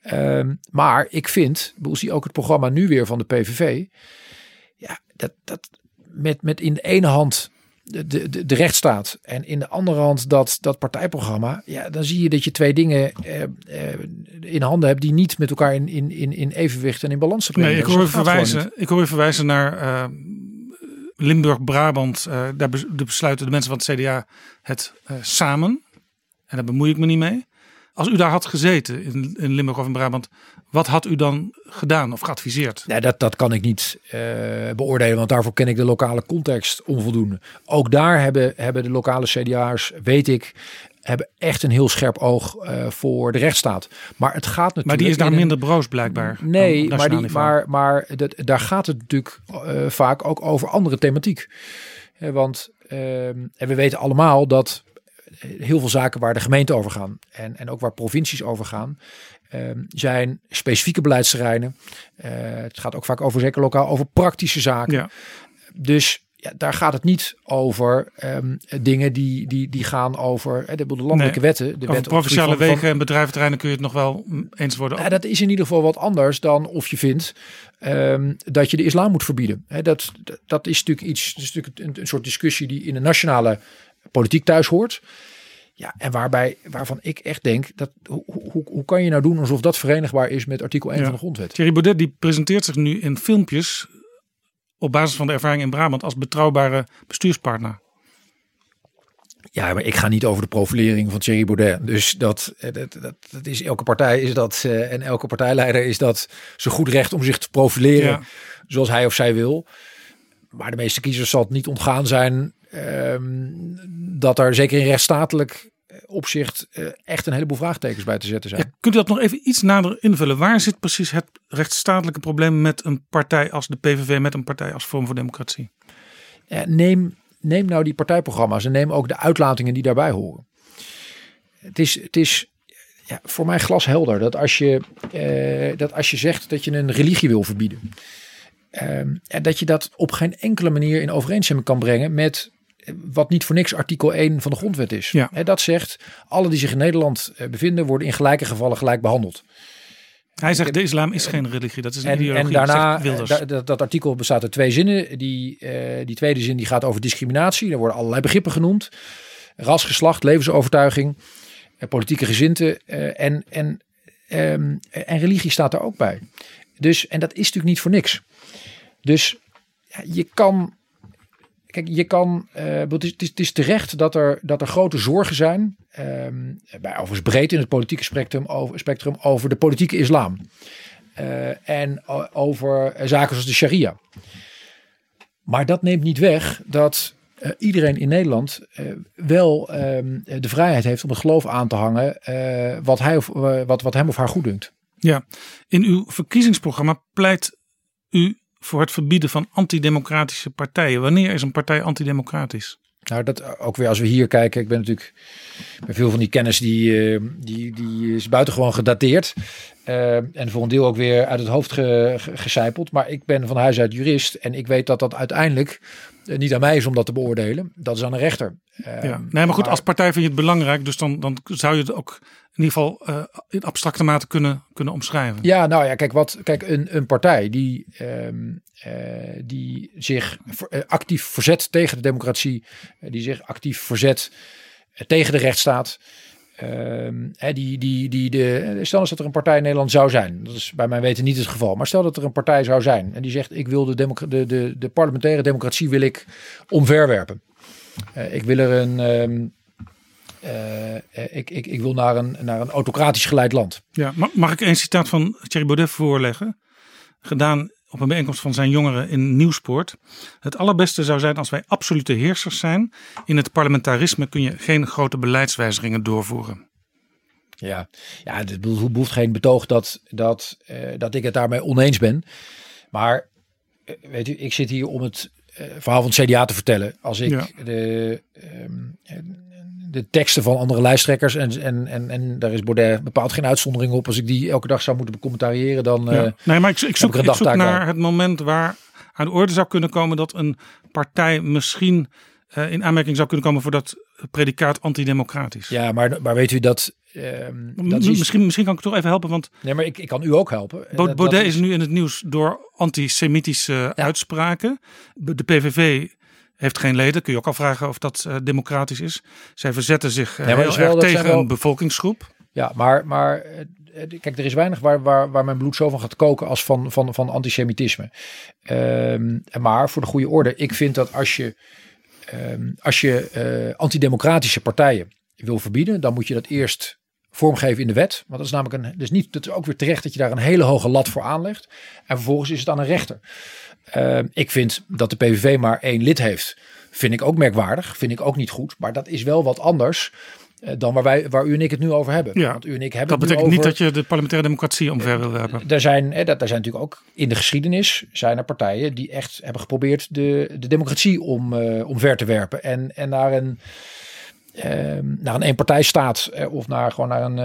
Ehm, maar ik vind, ik zie ook het programma nu weer van de PVV. Ja, dat, dat met, met in de ene hand de, de, de rechtsstaat en in de andere hand dat, dat partijprogramma. Ja, dan zie je dat je twee dingen eh, eh, in handen hebt die niet met elkaar in, in, in, in evenwicht en in balans brengen. Nee, ik Dus hoor, gewoon verwijzen, ik hoor u verwijzen naar eh, Limburg, Brabant. eh, daar besluiten de mensen van het CDA het samen. En daar bemoei ik me niet mee. Als u daar had gezeten in, in Limburg of in Brabant, wat had u dan gedaan of geadviseerd? Nee, dat, dat kan ik niet eh, beoordelen, want daarvoor ken ik de lokale context onvoldoende. Ook daar hebben, hebben de lokale CDA'ers, weet ik, hebben echt een heel scherp oog eh, voor de rechtsstaat. Maar het gaat natuurlijk. Maar die is daar een- minder broos blijkbaar. Nee, maar, die, maar, maar dat, daar gaat het natuurlijk eh, vaak ook over andere thematiek. Eh, want ehm, en we weten allemaal dat heel veel zaken waar de gemeente over gaan en, en ook waar provincies over gaan, ehm, zijn specifieke beleidsterreinen. Eh, het gaat ook vaak over, zeker lokaal, over praktische zaken. Ja. Dus ja, daar gaat het niet over ehm, dingen die, die, die gaan over eh, de, de landelijke Nee, wetten. De wet provinciale van- wegen en bedrijventerreinen kun je het nog wel eens worden. dat is in ieder geval wat anders dan of je vindt ehm, dat je de islam moet verbieden. Hè, dat, dat, dat is natuurlijk iets, dat is natuurlijk een, een soort discussie die in de nationale politiek thuis hoort. Ja, en waarbij, waarvan ik echt denk, dat, hoe, hoe, hoe kan je nou doen alsof dat verenigbaar is met artikel 1 Ja. van de grondwet? Thierry Baudet die presenteert zich nu in filmpjes op basis van de ervaring in Brabant als betrouwbare bestuurspartner. Ja, maar ik ga niet over de profilering van Thierry Baudet. Dus dat, eh, dat, dat, dat is elke partij is dat eh, en elke partijleider is dat zijn goed recht om zich te profileren Ja. zoals hij of zij wil. Maar de meeste kiezers zal het niet ontgaan zijn ehm, dat er zeker in rechtsstatelijk eh, opzicht eh, echt een heleboel vraagtekens bij te zetten zijn. Ja, kunt u dat nog even iets nader invullen? Waar zit precies het rechtsstatelijke probleem met een partij als de PVV, met een partij als Vorm voor Democratie? Ja, neem, neem nou die partijprogramma's en neem ook de uitlatingen die daarbij horen. Het is, het is ja, voor mij glashelder dat als, je, eh, dat als je zegt dat je een religie wil verbieden, ehm, en dat je dat op geen enkele manier in overeenstemming kan brengen met eh, wat niet voor niks artikel 1 van de grondwet is. Ja. Dat zegt, alle die zich in Nederland eh, bevinden worden in gelijke gevallen gelijk behandeld. Hij zegt de islam is geen religie, dat is een En, ideologie. en daarna, eh, da- dat, dat artikel bestaat uit twee zinnen. Die, eh, die tweede zin die gaat over discriminatie. Daar worden allerlei begrippen genoemd. Ras, geslacht, levensovertuiging, politieke gezindte eh, en, en, ehm, en religie staat er ook bij. Dus, en dat is natuurlijk niet voor niks. Dus je kan... Kijk, je kan, eh, het, is, het, is, terecht dat er, dat er grote zorgen zijn, ehm, bij overigens breed in het politieke spectrum over, spectrum over de politieke islam. Eh, en over zaken zoals de sharia. Maar dat neemt niet weg dat uh, iedereen in Nederland wel uh, de vrijheid heeft om het geloof aan te hangen wat, hij of, wat, wat hem of haar goed dunkt. Ja, in uw verkiezingsprogramma pleit u voor het verbieden van antidemocratische partijen. Wanneer is een partij antidemocratisch? Nou, dat ook weer als we hier kijken. Ik ben natuurlijk bij veel van die kennis die, die, die is buitengewoon gedateerd. Uh, en voor een deel ook weer uit het hoofd ge, ge, gecijpeld. Maar ik ben van huis uit jurist. En ik weet dat dat uiteindelijk niet aan mij is om dat te beoordelen. Dat is aan een rechter. Uh, ja. Nee, maar goed, maar, als partij vind je het belangrijk. Dus dan, dan zou je het ook in ieder geval eh, in abstracte mate kunnen, kunnen omschrijven. Ja, nou ja, kijk, wat, kijk een, een partij die, um, die zich actief verzet tegen de democratie. die zich actief verzet tegen de rechtsstaat. Um, die, die, de, stel eens dat er een partij in Nederland zou zijn. Dat is bij mijn weten niet het geval. Maar stel dat er een partij zou zijn. En die zegt ik wil de, de, de, parlementaire democratie wil ik omverwerpen. Uh, ik wil er een... Um, uh, ik, ik, ik wil naar een, naar een autocratisch geleid land. Ja, mag ik een citaat van Thierry Baudet voorleggen? Gedaan op een bijeenkomst van zijn jongeren in Nieuwspoort. Het allerbeste zou zijn als wij absolute heersers zijn. In het parlementarisme kun je geen grote beleidswijzigingen doorvoeren. Ja, ja het behoeft geen betoog dat, dat, uh, dat ik het daarmee oneens ben. Maar uh, weet u, ik zit hier om het uh, verhaal van het CDA te vertellen. Als ik ja. de, um, de teksten van andere lijsttrekkers. En, en, en, en daar is Baudet bepaald geen uitzondering op. Als ik die elke dag zou moeten becommentariëren, dan. Ja. Uh, nee, maar ik, ik zoek, ik, ik zoek naar het moment waar aan de orde zou kunnen komen dat een partij misschien uh, in aanmerking zou kunnen komen voor dat predicaat antidemocratisch. Ja, maar, maar weet u dat. Um, dat is... misschien, misschien kan ik toch even helpen. Want nee, maar ik, ik kan u ook helpen. Baudet dat, dat is... is nu in het nieuws door antisemitische ja. uitspraken. De PVV heeft geen leden. Kun je ook al vragen of dat uh, democratisch is. Zij verzetten zich uh, ja, heel erg tegen wel... een bevolkingsgroep. Ja, maar, maar kijk, er is weinig waar, waar, waar mijn bloed zo van gaat koken als van, van, van antisemitisme. Um, maar voor de goede orde, ik vind dat als je, um, als je uh, antidemocratische partijen wil verbieden, dan moet je dat eerst vormgeven in de wet. Want dat is namelijk een, dus niet, dat is ook weer terecht dat je daar een hele hoge lat voor aanlegt. En vervolgens is het aan een rechter. Uh, ik vind dat de PVV maar één lid heeft. Vind ik ook merkwaardig. Vind ik ook niet goed. Maar dat is wel wat anders uh, dan waar, wij, waar u en ik het nu over hebben. Ja, Want u en ik hebben dat betekent niet dat je de parlementaire democratie omver wil hebben. Er zijn, eh, dat, er zijn natuurlijk ook in de geschiedenis zijn er partijen die echt hebben geprobeerd de, de democratie om, uh, omver te werpen. En, en naar een, naar een eenpartijstaat uh, of naar, gewoon naar een...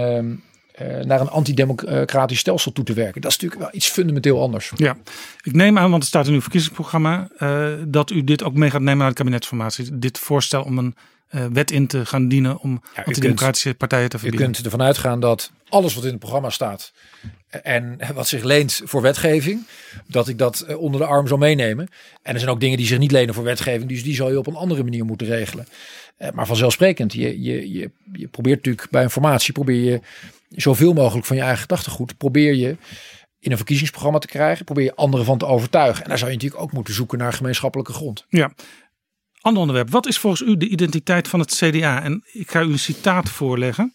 Uh, naar een antidemocratisch stelsel toe te werken. Dat is natuurlijk wel iets fundamenteel anders. Ja, ik neem aan, want het staat in uw verkiezingsprogramma, uh, dat u dit ook mee gaat nemen naar de kabinetsformatie. Dit voorstel om een uh, wet in te gaan dienen om ja, antidemocratische kunt, partijen te verbieden. Je kunt ervan uitgaan dat alles wat in het programma staat en wat zich leent voor wetgeving, dat ik dat uh, onder de arm zal meenemen. En er zijn ook dingen die zich niet lenen voor wetgeving, dus die zal je op een andere manier moeten regelen. maar vanzelfsprekend, je, je, je, je probeert natuurlijk bij informatie, probeer je zoveel mogelijk van je eigen gedachtegoed probeer je in een verkiezingsprogramma te krijgen. Probeer je anderen van te overtuigen. En daar zou je natuurlijk ook moeten zoeken naar gemeenschappelijke grond. Ja. Ander onderwerp. Wat is volgens u de identiteit van het CDA? En ik ga u een citaat voorleggen.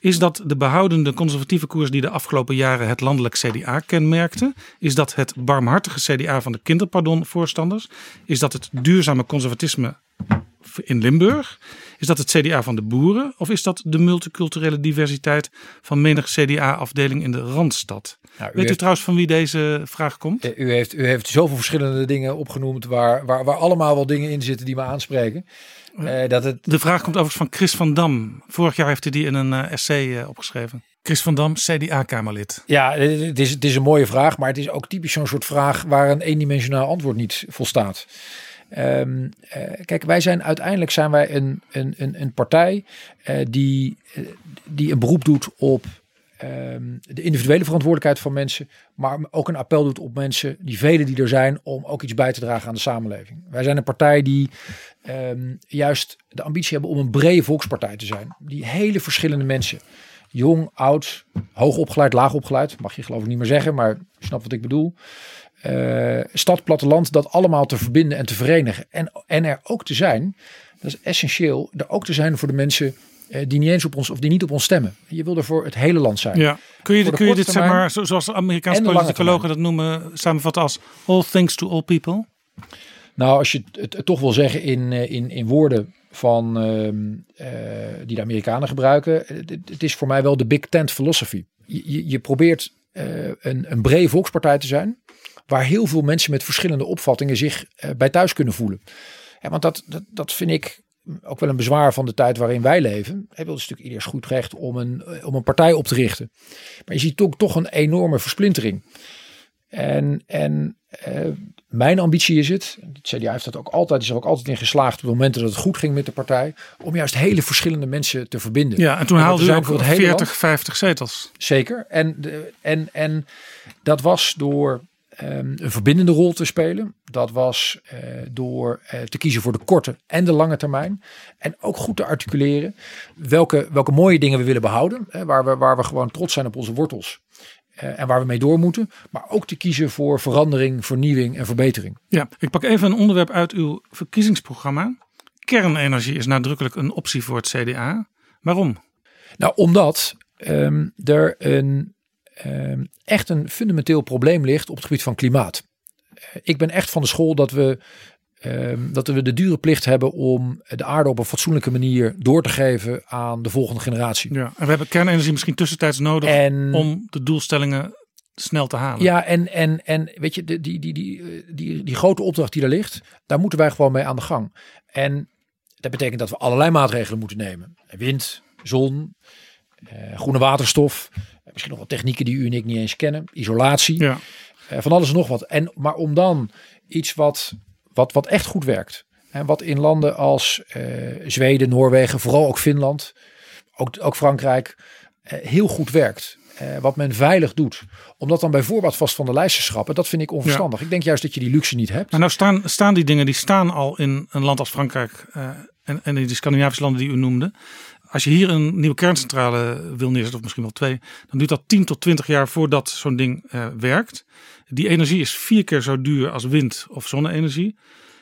Is dat de behoudende conservatieve koers die de afgelopen jaren het landelijk CDA kenmerkte? Is dat het barmhartige CDA van de kinderpardonvoorstanders? Is dat het duurzame conservatisme in Limburg? Is dat het CDA van de boeren? Of is dat de multiculturele diversiteit van menig CDA-afdeling in de Randstad? Nou, u Weet heeft, u trouwens van wie deze vraag komt? U heeft, u heeft zoveel verschillende dingen opgenoemd waar, waar, waar allemaal wel dingen in zitten die me aanspreken. Uh, dat het... De vraag komt overigens van Chris van Dam. Vorig jaar heeft hij die in een uh, essay uh, opgeschreven. Chris van Dam, CDA-Kamerlid. Ja, het is, het is een mooie vraag, maar het is ook typisch zo'n soort vraag waar een eendimensionaal antwoord niet volstaat. Um, uh, kijk, wij zijn uiteindelijk zijn wij een, een, een, een partij uh, die, uh, die een beroep doet op um, de individuele verantwoordelijkheid van mensen, maar ook een appel doet op mensen, die velen die er zijn, om ook iets bij te dragen aan de samenleving. Wij zijn een partij die um, juist de ambitie hebben om een brede volkspartij te zijn. Die hele verschillende mensen, jong, oud, hoog opgeleid, laag opgeleid, mag je geloof ik niet meer zeggen, maar je snapt wat ik bedoel uh, stad, platteland, dat allemaal te verbinden en te verenigen. En, en er ook te zijn, dat is essentieel, er ook te zijn voor de mensen uh, die niet eens op ons of die niet op ons stemmen. Je wil er voor het hele land zijn. Ja. Kun je, kun je dit, zeg maar, zoals Amerikaanse politicologen dat noemen, samenvatten als all things to all people? Nou, als je het, het toch wil zeggen in, eh, in, in woorden van, ehm, eh, die de Amerikanen gebruiken. Het, het is voor mij wel de Big Tent philosophy. Je, je, je probeert eh, een, een brede volkspartij te zijn. Waar heel veel mensen met verschillende opvattingen zich eh, bij thuis kunnen voelen. Ja, want dat, dat, dat vind ik ook wel een bezwaar van de tijd waarin wij leven. Hij wil natuurlijk ieders goed recht om een, eh, om een partij op te richten. Maar je ziet toch, toch een enorme versplintering. En, en eh, mijn ambitie is het, het CDA heeft dat ook altijd, is er ook altijd in geslaagd op de momenten dat het goed ging met de partij, om juist hele verschillende mensen te verbinden. Ja, en toen haalde zijn ook voor het hele 40, land. 50 zetels. Zeker. En, de, en, en dat was door ehm, een verbindende rol te spelen. Dat was eh, door eh, te kiezen voor de korte en de lange termijn. En ook goed te articuleren welke, welke mooie dingen we willen behouden. Hè, waar, we, waar we gewoon trots zijn op onze wortels. eh, en waar we mee door moeten. Maar ook te kiezen voor verandering, vernieuwing en verbetering. Ja, ik pak even een onderwerp uit uw verkiezingsprogramma. Kernenergie is nadrukkelijk een optie voor het CDA. Waarom? Nou, omdat ehm, er een, echt een fundamenteel probleem ligt op het gebied van klimaat. Eh, ik ben echt van de school dat we, ehm, dat we de dure plicht hebben om de aarde op een fatsoenlijke manier door te geven aan de volgende generatie. Ja, en we hebben kernenergie misschien tussentijds nodig En om de doelstellingen snel te halen. Ja, en, en, en weet je, die, die, die, die, eh, die, die grote opdracht die daar ligt, daar moeten wij gewoon mee aan de gang. En dat betekent dat we allerlei maatregelen moeten nemen. Wind, zon, eh, groene waterstof, misschien nog wat technieken die u en ik niet eens kennen, isolatie, Ja. eh, van alles en nog wat. En, maar om dan iets wat, wat, wat echt goed werkt. En wat in landen als eh, Zweden, Noorwegen, vooral ook Finland, ook, ook Frankrijk, eh, heel goed werkt. Wat men veilig doet. Om dat dan bij voorbaat vast van de lijst te schrappen, dat vind ik onverstandig. Ik denk juist dat je die luxe niet hebt. Maar nou staan, staan die dingen, die staan al in een land als Frankrijk en, en in de Scandinavische landen die u noemde. Als je hier een nieuwe kerncentrale wil neerzetten, of misschien wel twee, dan duurt dat 10 tot 20 jaar voordat zo'n ding eh, werkt. Die energie is vier keer zo duur als wind- of zonne-energie.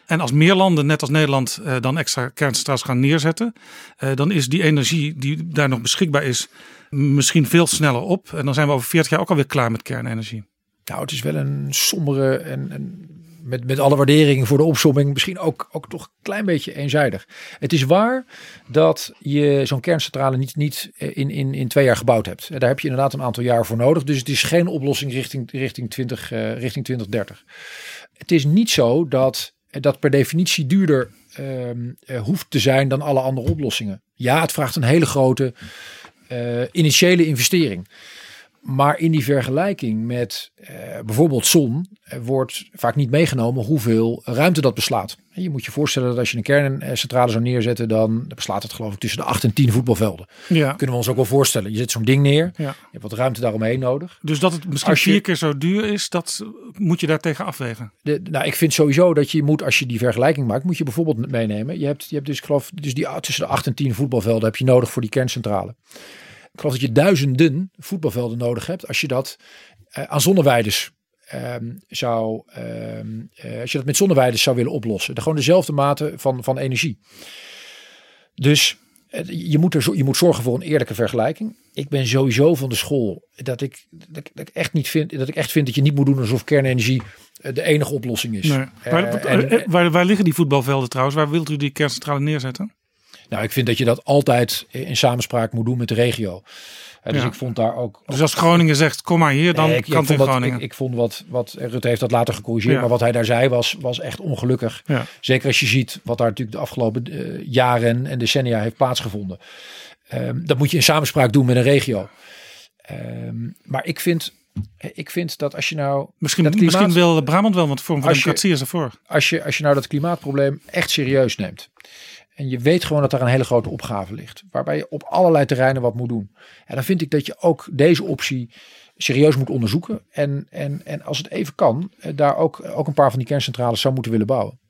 En als meer landen, net als Nederland, eh, dan extra kerncentrales gaan neerzetten, eh, dan is die energie die daar nog beschikbaar is, misschien veel sneller op. En dan zijn we over 40 jaar ook alweer klaar met kernenergie. Nou, het is wel een sombere en, en met, met alle waardering voor de opsomming misschien ook, ook toch een klein beetje eenzijdig. Het is waar dat je zo'n kerncentrale niet, niet in, in, in twee jaar gebouwd hebt. Daar heb je inderdaad een aantal jaar voor nodig. Dus het is geen oplossing richting, richting, 20, eh, richting 2030. Het is niet zo dat dat per definitie duurder ehm, eh, hoeft te zijn dan alle andere oplossingen. Ja, het vraagt een hele grote eh, initiële investering. Maar in die vergelijking met eh, bijvoorbeeld zon eh, wordt vaak niet meegenomen hoeveel ruimte dat beslaat. Je moet je voorstellen dat als je een kerncentrale zou neerzetten, dan beslaat het geloof ik tussen de 8 en 10 voetbalvelden. Ja. Kunnen we ons ook wel voorstellen. Je zet zo'n ding neer, Ja. je hebt wat ruimte daaromheen nodig. Dus dat het misschien je- vier keer zo duur is, dat moet je daartegen afwegen. De, nou, ik vind sowieso dat je moet, als je die vergelijking maakt, moet je bijvoorbeeld meenemen. Je hebt, je hebt dus, ik geloof, dus die tussen de 8 en 10 voetbalvelden heb je nodig voor die kerncentrale. Ik geloof dat je duizenden voetbalvelden nodig hebt als je dat eh, aan zonneweiders ehm, zou, ehm, eh, als je dat met zonneweiders zou willen oplossen. De, gewoon dezelfde mate van, van energie. Dus eh, je moet, er, je moet zorgen voor een eerlijke vergelijking. Ik ben sowieso van de school dat ik, dat, ik- dat ik echt niet vind dat ik echt vind dat je niet moet doen alsof kernenergie eh, de enige oplossing is. Nee. Waar, en- waar, waar liggen die voetbalvelden trouwens? Waar wilt u die kerncentrale neerzetten? Nou, ik vind dat je dat altijd in samenspraak moet doen met de regio. Eh, dus Ja. ik vond daar ook. Dus als Groningen zegt, kom maar hier, dan Nee, ik, kan ik het in Groningen. ik, ik vond wat, wat Rutte heeft dat later gecorrigeerd, Ja. maar wat hij daar zei was, was echt ongelukkig. Ja. Zeker als je ziet wat daar natuurlijk de afgelopen eh, jaren en decennia heeft plaatsgevonden. Ehm, dat moet je in samenspraak doen met een regio. Ehm, maar ik vind, ik vind dat als je nou misschien, dat klimaat- misschien wil Brabant wel, want Vorm van Als je- Democratie is ervoor. als je, als je nou dat klimaatprobleem echt serieus neemt. En je weet gewoon dat daar een hele grote opgave ligt. Waarbij je op allerlei terreinen wat moet doen. En dan vind ik dat je ook deze optie serieus moet onderzoeken. En, en, en als het even kan, eh, daar ook, ook een paar van die kerncentrales zou moeten willen bouwen.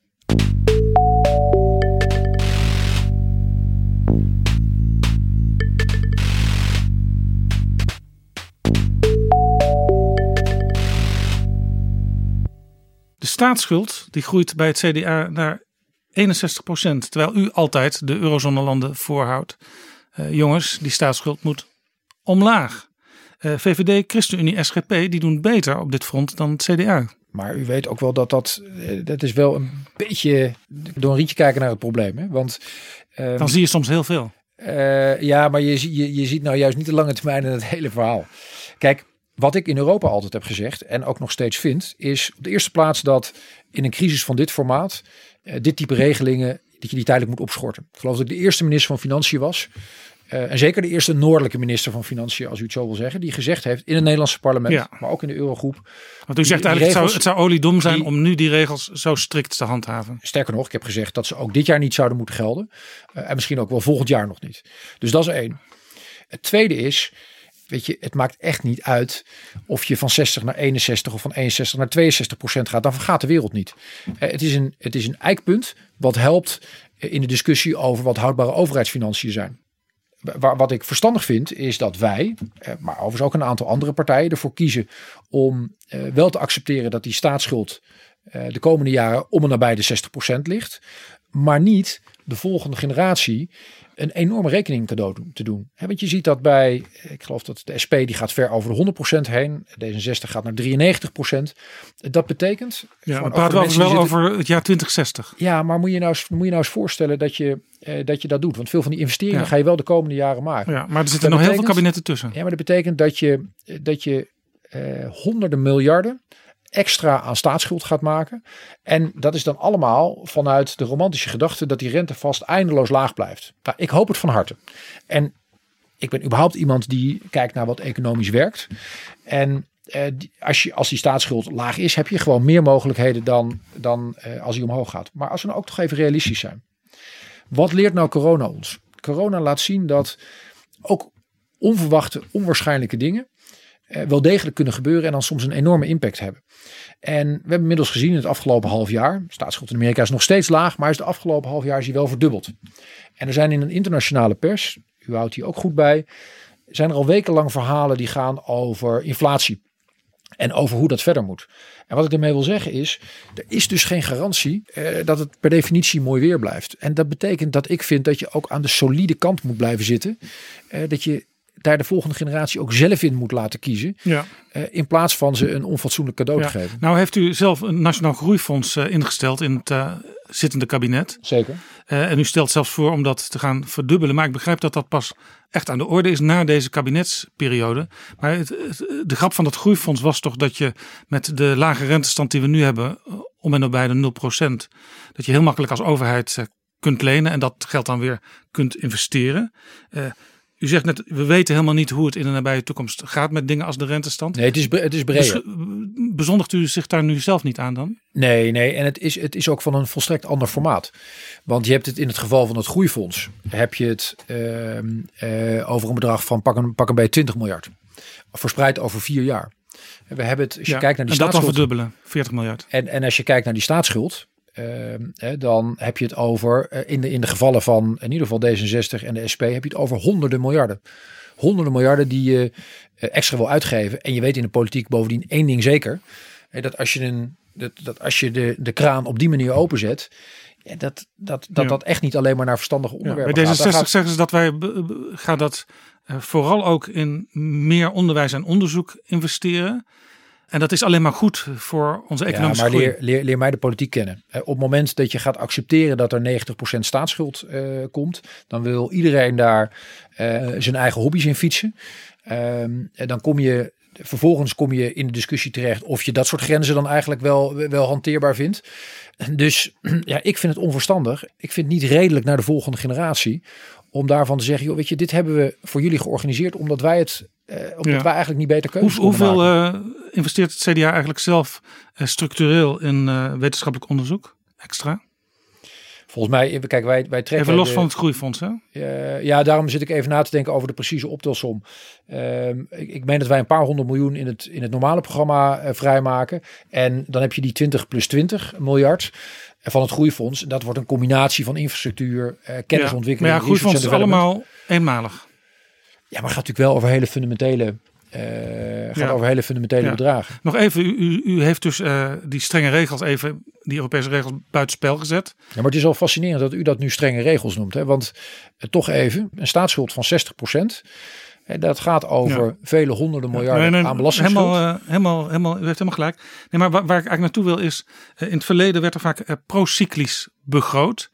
De staatsschuld die groeit bij het CDA naar 61% terwijl u altijd de eurozone-landen voorhoudt. Eh, jongens, die staatsschuld moet omlaag. Eh, VVD, ChristenUnie, SGP, die doen beter op dit front dan het CDA. Maar u weet ook wel dat dat, eh, dat is wel een beetje door een rietje kijken naar het probleem. Hè? Want ehm, Dan zie je soms heel veel. ja, maar je, je, je ziet nou juist niet de lange termijn in het hele verhaal. Kijk, wat ik in Europa altijd heb gezegd en ook nog steeds vind, is op de eerste plaats dat in een crisis van dit formaat, dit type regelingen, dat je die tijdelijk moet opschorten. Ik geloof dat ik de eerste minister van Financiën was. eh, en zeker de eerste noordelijke minister van Financiën, als u het zo wil zeggen, die gezegd heeft in het Nederlandse parlement, Ja. maar ook in de Eurogroep. Want u zegt eigenlijk, het zou, het zou oliedom zijn die- om nu die regels zo strikt te handhaven. Sterker nog, ik heb gezegd dat ze ook dit jaar niet zouden moeten gelden. Eh, en misschien ook wel volgend jaar nog niet. Dus dat is één. Het tweede is, weet je, het maakt echt niet uit of je van 60 naar 61 of van 61 naar 62 procent gaat. Dan vergaat de wereld niet. Eh, het, is een, het is een eikpunt wat helpt eh, in de discussie over wat houdbare overheidsfinanciën zijn. Wa- Wat ik verstandig vind is dat wij, eh, maar overigens ook een aantal andere partijen, ervoor kiezen om wel te accepteren dat die staatsschuld de komende jaren om en nabij de 60% ligt. Maar niet de volgende generatie een enorme rekening cadeau doen- te doen. Hè, want je ziet dat bij, ik geloof dat de SP die gaat ver over de 100% heen. D66 gaat naar 93%. Dat betekent... Ja, we praten de wel over het jaar 2060. ja, maar moet je, nou eens, moet je nou eens voorstellen dat je, eh, dat je dat doet. Want veel van die investeringen Ja. ga je wel de komende jaren maken. Ja, maar er zitten nog heel veel kabinetten tussen. Ja, maar dat betekent dat je, dat je eh, honderden miljarden extra aan staatsschuld gaat maken. En dat is dan allemaal vanuit de romantische gedachte dat die rente vast eindeloos laag blijft. Nou, ik hoop het van harte. En ik ben überhaupt iemand die kijkt naar wat economisch werkt. En eh, als, je, als die staatsschuld laag is, heb je gewoon meer mogelijkheden dan, dan eh, als die omhoog gaat. Maar als we nou ook toch even realistisch zijn. Wat leert nou corona ons? Corona laat zien dat ook onverwachte, onwaarschijnlijke dingen wel degelijk kunnen gebeuren en dan soms een enorme impact hebben. En we hebben inmiddels gezien in het afgelopen half jaar, staatsschuld in Amerika is nog steeds laag, maar is de afgelopen half jaar is die wel verdubbeld. En er zijn in een internationale pers, u houdt hier ook goed bij, zijn er al wekenlang verhalen die gaan over inflatie. En over hoe dat verder moet. En wat ik daarmee wil zeggen is, er is dus geen garantie eh, dat het per definitie mooi weer blijft. En dat betekent dat ik vind dat je ook aan de solide kant moet blijven zitten. Eh, dat je daar de volgende generatie ook zelf in moet laten kiezen. Ja. eh, in plaats van ze een onfatsoenlijk cadeau Ja. te geven. Nou heeft u zelf een Nationaal Groeifonds eh, ingesteld in het eh, zittende kabinet. Zeker. En u stelt zelfs voor om dat te gaan verdubbelen. Maar ik begrijp dat dat pas echt aan de orde is na deze kabinetsperiode. Maar het, het- de grap van dat groeifonds was toch dat je met de lage rentestand die we nu hebben, om en nabij de 0%, dat je heel makkelijk als overheid kunt lenen en dat geld dan weer kunt investeren. Eh, u zegt net, we weten helemaal niet hoe het in de nabije toekomst gaat met dingen als de rentestand. Nee, het is, het is breder. Dus, bezondigt u zich daar nu zelf niet aan dan? Nee, nee. En het is, het is ook van een volstrekt ander formaat. Want je hebt het in het geval van het groeifonds. Heb je het ehm, eh, over een bedrag van pak een, pak een bij 20 miljard. Verspreid over vier jaar. En we hebben het, als je Ja, kijkt naar die en dat dan verdubbelen, 40 miljard. En, en als je kijkt naar die staatsschuld. Ehm, dan heb je het over, eh, in, de, in de gevallen van in ieder geval D66 en de SP, heb je het over honderden miljarden. Honderden miljarden die je eh, extra wil uitgeven. En je weet in de politiek bovendien één ding zeker. dat als je, een, dat, dat als je de, de kraan op die manier openzet. Ja, dat, dat, dat, Ja. dat echt niet alleen maar naar verstandige Ja, onderwerpen bij gaat. D66 Dan gaat- zeggen ze dat wij gaan dat eh, vooral ook in meer onderwijs en onderzoek investeren. En dat is alleen maar goed voor onze Ja, economische maar groei. leer, leer, leer mij de politiek kennen. Op het moment dat je gaat accepteren dat er 90% staatsschuld eh, komt, dan wil iedereen daar eh, zijn eigen hobby's in fietsen. Ehm, en dan kom je, vervolgens kom je in de discussie terecht of je dat soort grenzen dan eigenlijk wel, wel hanteerbaar vindt. Dus ja, ik vind het onverstandig. Ik vind het niet redelijk naar de volgende generatie om daarvan te zeggen, joh, weet je, dit hebben we voor jullie georganiseerd omdat wij het, omdat Ja. wij eigenlijk niet beter keuzes hoeveel eh, investeert het CDA eigenlijk zelf eh, structureel in eh, wetenschappelijk onderzoek? Extra? Volgens mij, kijk, wij, wij trekken Even los de- van het groeifonds, hè? Eh, ja, daarom zit ik even na te denken over de precieze optelsom. Ehm, ik, ik meen dat wij een paar honderd miljoen in het, in het normale programma eh, vrijmaken. En dan heb je die 20 plus 20 miljard eh, van het groeifonds. Dat wordt een combinatie van infrastructuur, eh Ja. kennisontwikkeling, Maar ja, groeifonds en is allemaal eenmalig. Ja, maar gaat natuurlijk wel over hele fundamentele, eh, gaat Ja. over hele fundamentele Ja. bedragen. Nog even, u, u, heeft dus eh, die strenge regels even, die Europese regels buitenspel gezet. Ja, maar het is wel fascinerend dat u dat nu strenge regels noemt. Hè? Want eh, toch even, een staatsschuld van 60%. En dat gaat over Ja. vele honderden miljarden Nee, nee, aan belastingschuld. Helemaal, helemaal, helemaal, u heeft helemaal gelijk. Nee, maar waar, waar ik eigenlijk naartoe wil is, in het verleden werd er vaak procyclisch begroot.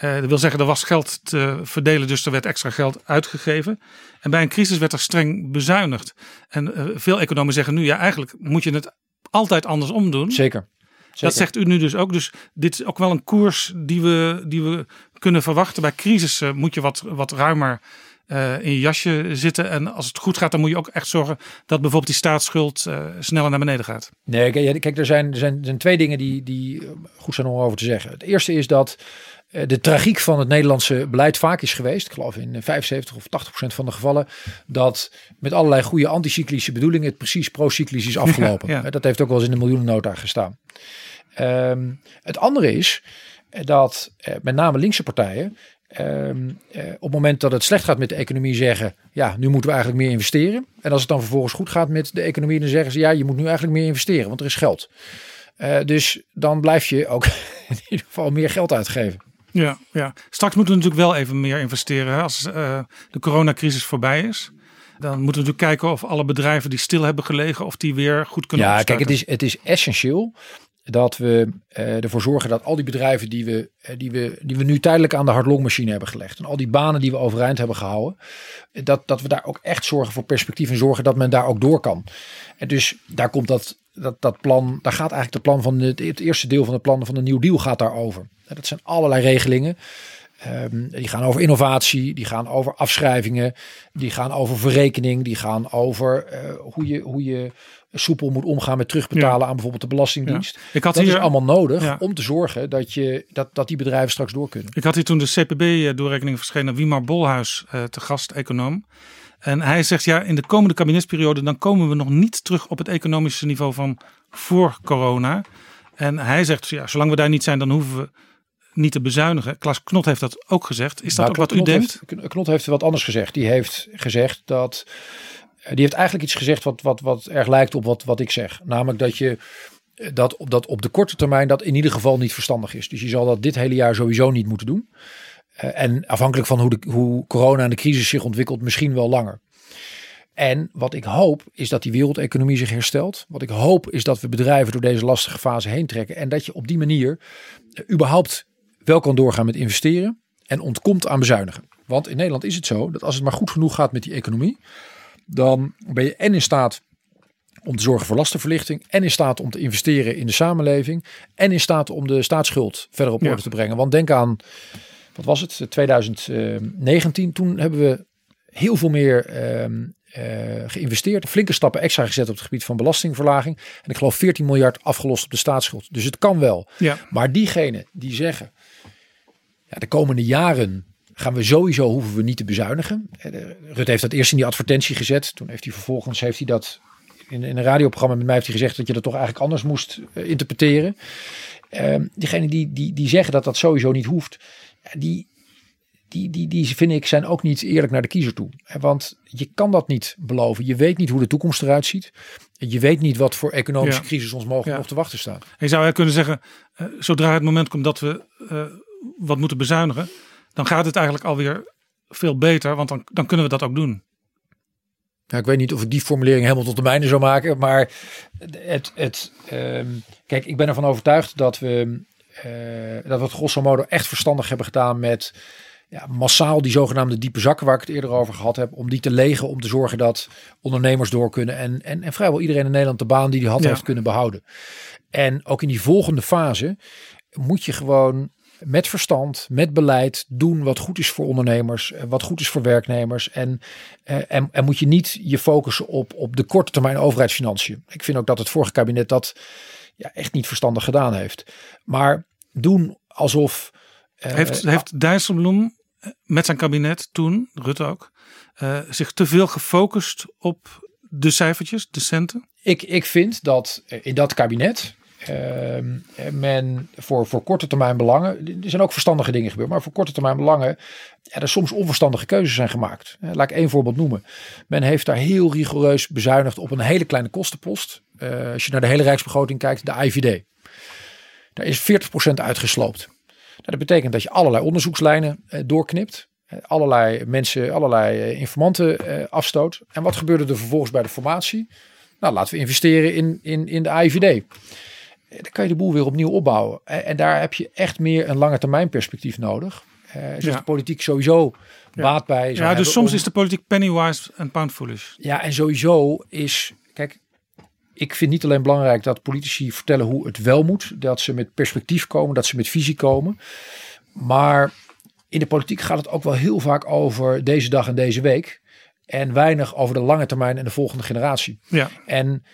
Eh, dat wil zeggen, er was geld te verdelen, dus er werd extra geld uitgegeven. En bij een crisis werd er streng bezuinigd. En eh, veel economen zeggen nu, ja, eigenlijk moet je het altijd andersom doen. Zeker. Dat zegt u nu dus ook. Dus dit is ook wel een koers die we, die we kunnen verwachten. Bij crisissen moet je wat, wat ruimer eh, in je jasje zitten. En als het goed gaat, dan moet je ook echt zorgen dat bijvoorbeeld die staatsschuld eh, sneller naar beneden gaat. Nee, kijk, er, zijn, er, zijn, er zijn twee dingen die, die eh, goed zijn om over te zeggen. Het eerste is dat eh, de tragiek van het Nederlandse beleid vaak is geweest, ik geloof in 75 of 80 procent van de gevallen, dat met allerlei goede anticyclische bedoelingen het precies procyclisch is afgelopen. Ja, ja. Eh, Dat heeft ook wel eens in de miljoenennota gestaan. Ehm, het andere is eh, dat eh, met name linkse partijen ehm, eh, op het moment dat het slecht gaat met de economie zeggen, ja, nu moeten we eigenlijk meer investeren. En als het dan vervolgens goed gaat met de economie, dan zeggen ze, ja, je moet nu eigenlijk meer investeren, want er is geld. Eh, dus dan blijf je ook in ieder geval meer geld uitgeven. Ja, ja. Straks moeten we natuurlijk wel even meer investeren hè, als eh, de coronacrisis voorbij is. Dan moeten we natuurlijk kijken of alle bedrijven die stil hebben gelegen, of die weer goed kunnen Ja, kijk, het is, het is essentieel dat we eh, ervoor zorgen dat al die bedrijven die we, eh, die, we, die we nu tijdelijk aan de hardlongmachine hebben gelegd. En al die banen die we overeind hebben gehouden. eh, Dat, dat we daar ook echt zorgen voor perspectief en zorgen dat men daar ook door kan. En dus daar komt dat, dat, dat plan, daar gaat eigenlijk het plan van het, het eerste deel van het plan van de Nieuw Deal gaat daarover. En dat zijn allerlei regelingen. Ehm, die gaan over innovatie, die gaan over afschrijvingen, die gaan over verrekening, die gaan over eh, hoe, je, hoe je soepel moet omgaan met terugbetalen aan bijvoorbeeld de Belastingdienst. Ja. Ik had dat hier- is allemaal nodig Ja. om te zorgen dat, je, dat, dat die bedrijven straks door kunnen. Ik had hier toen de CPB-doorrekening verschenen, Wiemar Bolhuis eh, te gast, econoom. En hij zegt, ja, in de komende kabinetsperiode, dan komen we nog niet terug op het economische niveau van voor corona. En hij zegt, ja, zolang we daar niet zijn, dan hoeven we niet te bezuinigen. Klaas Knot heeft dat ook gezegd. Is dat Nou, ook wat u Knot denkt? Heeft, Knot heeft wat anders gezegd. Die heeft gezegd dat. Die heeft eigenlijk iets gezegd wat, wat, wat erg lijkt op wat, wat ik zeg. Namelijk dat je. Dat op, dat op de korte termijn dat in ieder geval niet verstandig is. Dus je zal dat dit hele jaar sowieso niet moeten doen. Eh, en afhankelijk van hoe, de, hoe corona en de crisis zich ontwikkelt, misschien wel langer. En wat ik hoop is dat die wereldeconomie zich herstelt. Wat ik hoop is dat we bedrijven door deze lastige fase heen trekken. En dat je op die manier eh, überhaupt wel kan doorgaan met investeren. En ontkomt aan bezuinigen. Want in Nederland is het zo dat als het maar goed genoeg gaat met die economie. Dan ben je en in staat om te zorgen voor lastenverlichting. En in staat om te investeren in de samenleving. En in staat om de staatsschuld verder op Ja. orde te brengen. Want denk aan, wat was het, 2019. Toen hebben we heel veel meer ehm, eh, geïnvesteerd. Flinke stappen extra gezet op het gebied van belastingverlaging. En ik geloof 14 miljard afgelost op de staatsschuld. Dus het kan wel. Ja. Maar diegenen die zeggen, ja, de komende jaren gaan we sowieso hoeven we niet te bezuinigen. Eh, Rutte heeft dat eerst in die advertentie gezet. Toen heeft hij vervolgens heeft hij dat in, in een radioprogramma met mij heeft hij gezegd dat je dat toch eigenlijk anders moest eh, interpreteren. Ehm diegenen die, die, die zeggen dat dat sowieso niet hoeft, die, die, die, die vind ik zijn ook niet eerlijk naar de kiezer toe. Want je kan dat niet beloven. Je weet niet hoe de toekomst eruit ziet. Je weet niet wat voor economische Ja. crisis ons mogelijk Ja. nog te wachten staat. En je zou kunnen zeggen, eh, zodra het moment komt dat we eh, wat moeten bezuinigen, dan gaat het eigenlijk alweer veel beter, want dan, dan kunnen we dat ook doen. Ja, ik weet niet of ik die formulering helemaal tot de mijne zou maken, maar het, het, ehm, kijk, ik ben ervan overtuigd dat we, dat we het grosso modo echt verstandig hebben gedaan met ja, massaal die zogenaamde diepe zakken waar ik het eerder over gehad heb, om die te legen, om te zorgen dat ondernemers door kunnen en, en, en vrijwel iedereen in Nederland de baan die die had Ja. heeft kunnen behouden. En ook in die volgende fase moet je gewoon met verstand, met beleid doen wat goed is voor ondernemers, eh, wat goed is voor werknemers. En, eh, en, en moet je niet je focussen op, op de korte termijn overheidsfinanciën. Ik vind ook dat het vorige kabinet dat ja, echt niet verstandig gedaan heeft. Maar doen alsof. eh, Heeft, heeft Dijsselbloem eh, met zijn kabinet toen, Rutte ook, eh, zich te veel gefocust op de cijfertjes, de centen? ik, ik vind dat in dat kabinet men voor, voor korte termijn belangen, er zijn ook verstandige dingen gebeurd, maar voor korte termijn belangen er soms onverstandige keuzes zijn gemaakt. Laat ik één voorbeeld noemen. Men heeft daar heel rigoureus bezuinigd op een hele kleine kostenpost. Als je naar de hele rijksbegroting kijkt, de IVD. Daar is 40% uitgesloopt. Nou, dat betekent dat je allerlei onderzoekslijnen eh, doorknipt. Eh, allerlei mensen, allerlei eh, informanten eh, afstoot. En wat gebeurde er vervolgens bij de formatie? Nou, laten we investeren in, in, in de AIVD. Dan kan je de boel weer opnieuw opbouwen. En, en daar heb je echt meer een lange termijn perspectief nodig. Zoals Ja. de politiek sowieso baat bij Ja, dus soms om- is de politiek pennywise en pound foolish. ja, en sowieso is, ik vind niet alleen belangrijk dat politici vertellen hoe het wel moet, dat ze met perspectief komen, dat ze met visie komen, maar in de politiek gaat het ook wel heel vaak over deze dag en deze week en weinig over de lange termijn en de volgende generatie. Ja, En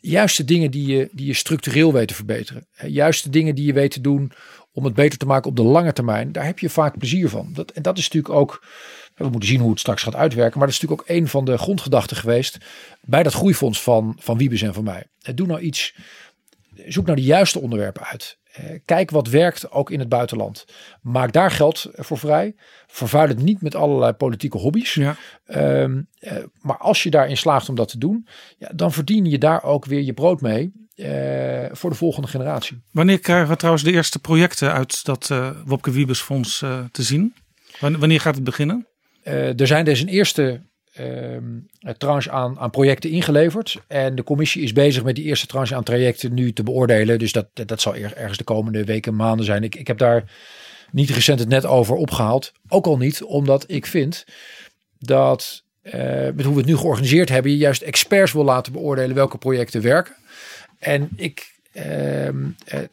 juist de dingen die je, die je structureel weet te verbeteren. Juist de dingen die je weet te doen om het beter te maken op de lange termijn. Daar heb je vaak plezier van. Dat, en dat is natuurlijk ook, we moeten zien hoe het straks gaat uitwerken. Maar dat is natuurlijk ook een van de grondgedachten geweest bij dat groeifonds van, van Wiebes en van mij. Eh, Doe nou iets, zoek nou de juiste onderwerpen uit. Eh, Kijk wat werkt ook in het buitenland. Maak daar geld voor vrij. Vervuil het niet met allerlei politieke hobby's. ja. Ehm, eh, maar als je daarin slaagt om dat te doen, ja, dan verdien je daar ook weer je brood mee voor de volgende generatie. Wanneer krijgen we trouwens de eerste projecten uit dat eh Wopke Wiebes Fonds te zien? Wan- Wanneer gaat het beginnen? Eh, er zijn dus een eerste ehm, tranche aan, aan projecten ingeleverd. En de commissie is bezig met die eerste tranche aan trajecten nu te beoordelen. Dus dat, dat zal er- ergens de komende weken, maanden zijn. Ik, ik heb daar niet recent het net over opgehaald. Ook al niet, omdat ik vind dat eh, met hoe we het nu georganiseerd hebben, je juist experts wil laten beoordelen welke projecten werken. En ik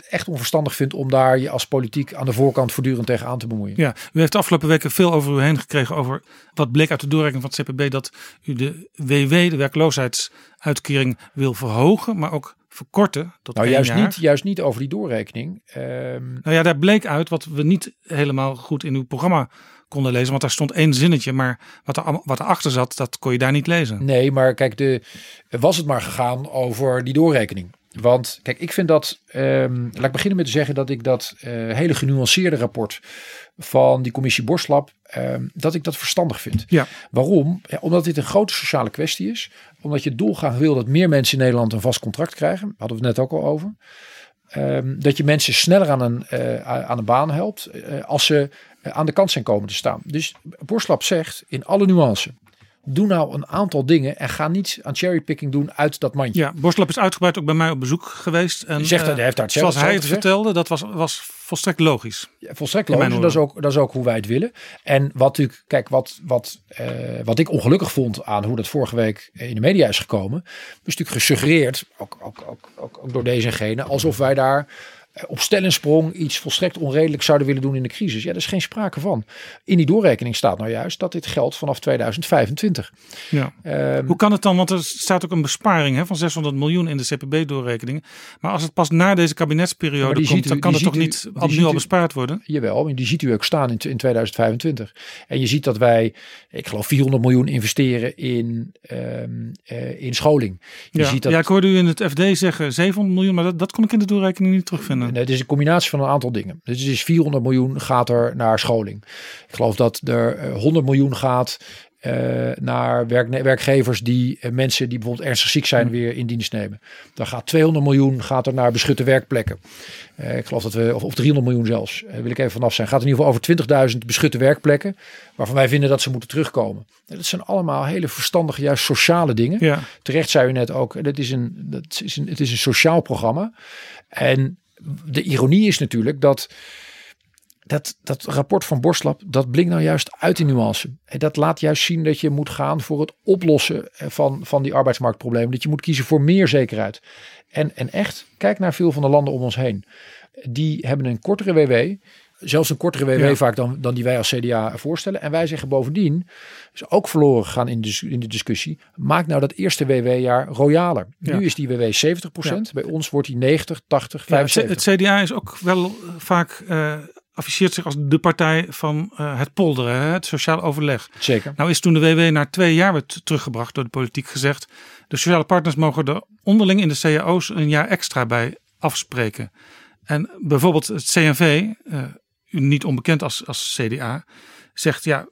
echt onverstandig vind om daar je als politiek aan de voorkant voortdurend tegenaan te bemoeien. Ja, u heeft de afgelopen weken veel over u heen gekregen over wat bleek uit de doorrekening van het CPB dat u de WW, de werkloosheidsuitkering, wil verhogen, maar ook verkorten tot Nou, één juist jaar. niet, juist niet over die doorrekening. Ehm, Nou ja, daar bleek uit wat we niet helemaal goed in uw programma konden lezen, want daar stond één zinnetje, maar wat, er, wat erachter zat, dat kon je daar niet lezen. nee, maar kijk, de, was het maar gegaan over die doorrekening. Want kijk, ik vind dat, ehm, laat ik beginnen met te zeggen dat ik dat eh, hele genuanceerde rapport van die commissie Borslap, ehm, dat ik dat verstandig vind. Ja. Waarom? Ja, omdat dit een grote sociale kwestie is. Omdat je dolgraag wil dat meer mensen in Nederland een vast contract krijgen. Daar hadden we het net ook al over. Ehm, dat je mensen sneller aan een, eh, aan een baan helpt eh, als ze aan de kant zijn komen te staan. Dus Borslap zegt in alle nuance. Doe nou een aantal dingen en ga niet aan cherrypicking doen uit dat mandje. Ja, Borslap is uitgebreid ook bij mij op bezoek geweest. En, Zegt eh, hij heeft daar zoals hij het vertelde, dat was, was volstrekt logisch. Ja, volstrekt logisch. Dat is, ook, dat is ook hoe wij het willen. En wat natuurlijk, kijk, wat, wat, eh, wat ik ongelukkig vond aan hoe dat vorige week in de media is gekomen, is natuurlijk gesuggereerd, ook, ook, ook, ook, ook door deze en gene, alsof wij daar op stel en sprong iets volstrekt onredelijk zouden willen doen in de crisis. Ja, daar is geen sprake van. In die doorrekening staat nou juist dat dit geldt vanaf 2025. Ja. Ehm, Hoe kan het dan? Want er staat ook een besparing hè, van 600 miljoen in de CPB-doorrekening. Maar als het pas na deze kabinetsperiode komt, u- dan kan het toch u- niet al, nu al bespaard worden? Jawel, en die ziet u ook staan in, in 2025. En je ziet dat wij, ik geloof 400 miljoen investeren in, ehm, eh, in scholing. Je Ja. ziet dat, ja, ik hoorde u in het FD zeggen 700 miljoen, maar dat, dat kon ik in de doorrekening niet terugvinden. Het is een combinatie van een aantal dingen. Dus het is 400 miljoen gaat er naar scholing. Ik geloof dat er eh, 100 miljoen gaat eh, naar werk, werkgevers die eh, mensen die bijvoorbeeld ernstig ziek zijn weer in dienst nemen. Dan gaat 200 miljoen gaat er naar beschutte werkplekken. Eh, ik geloof dat we, of, of 300 miljoen zelfs, eh, wil ik even vanaf zijn. Gaat in ieder geval over 20.000 beschutte werkplekken waarvan wij vinden dat ze moeten terugkomen. En dat zijn allemaal hele verstandige, juist sociale dingen. Ja. Terecht zei u net ook, dat is een, dat is een, het is een sociaal programma. En de ironie is natuurlijk dat dat, dat rapport van Borslap, dat blinkt nou juist uit in nuance. Dat laat juist zien dat je moet gaan voor het oplossen van, van die arbeidsmarktproblemen. Dat je moet kiezen voor meer zekerheid. En, en echt, kijk naar veel van de landen om ons heen. Die hebben een kortere WW. Zelfs een kortere WW Ja. vaak dan, dan die wij als CDA voorstellen. En wij zeggen bovendien, is ook verloren gegaan in de, in de discussie. Maak nou dat eerste WW-jaar royaler. Ja. Nu is die WW 70%. Bij ons wordt die 90, 80, Ja, het, 75. C- het CDA is ook wel eh, vaak, eh afficheert zich als de partij van eh, het polderen, hè, het sociaal overleg. Zeker. Nou is toen de WW naar twee jaar werd teruggebracht door de politiek gezegd. De sociale partners mogen er onderling in de cao's een jaar extra bij afspreken. En bijvoorbeeld het CNV, niet onbekend als, als CDA, zegt ja,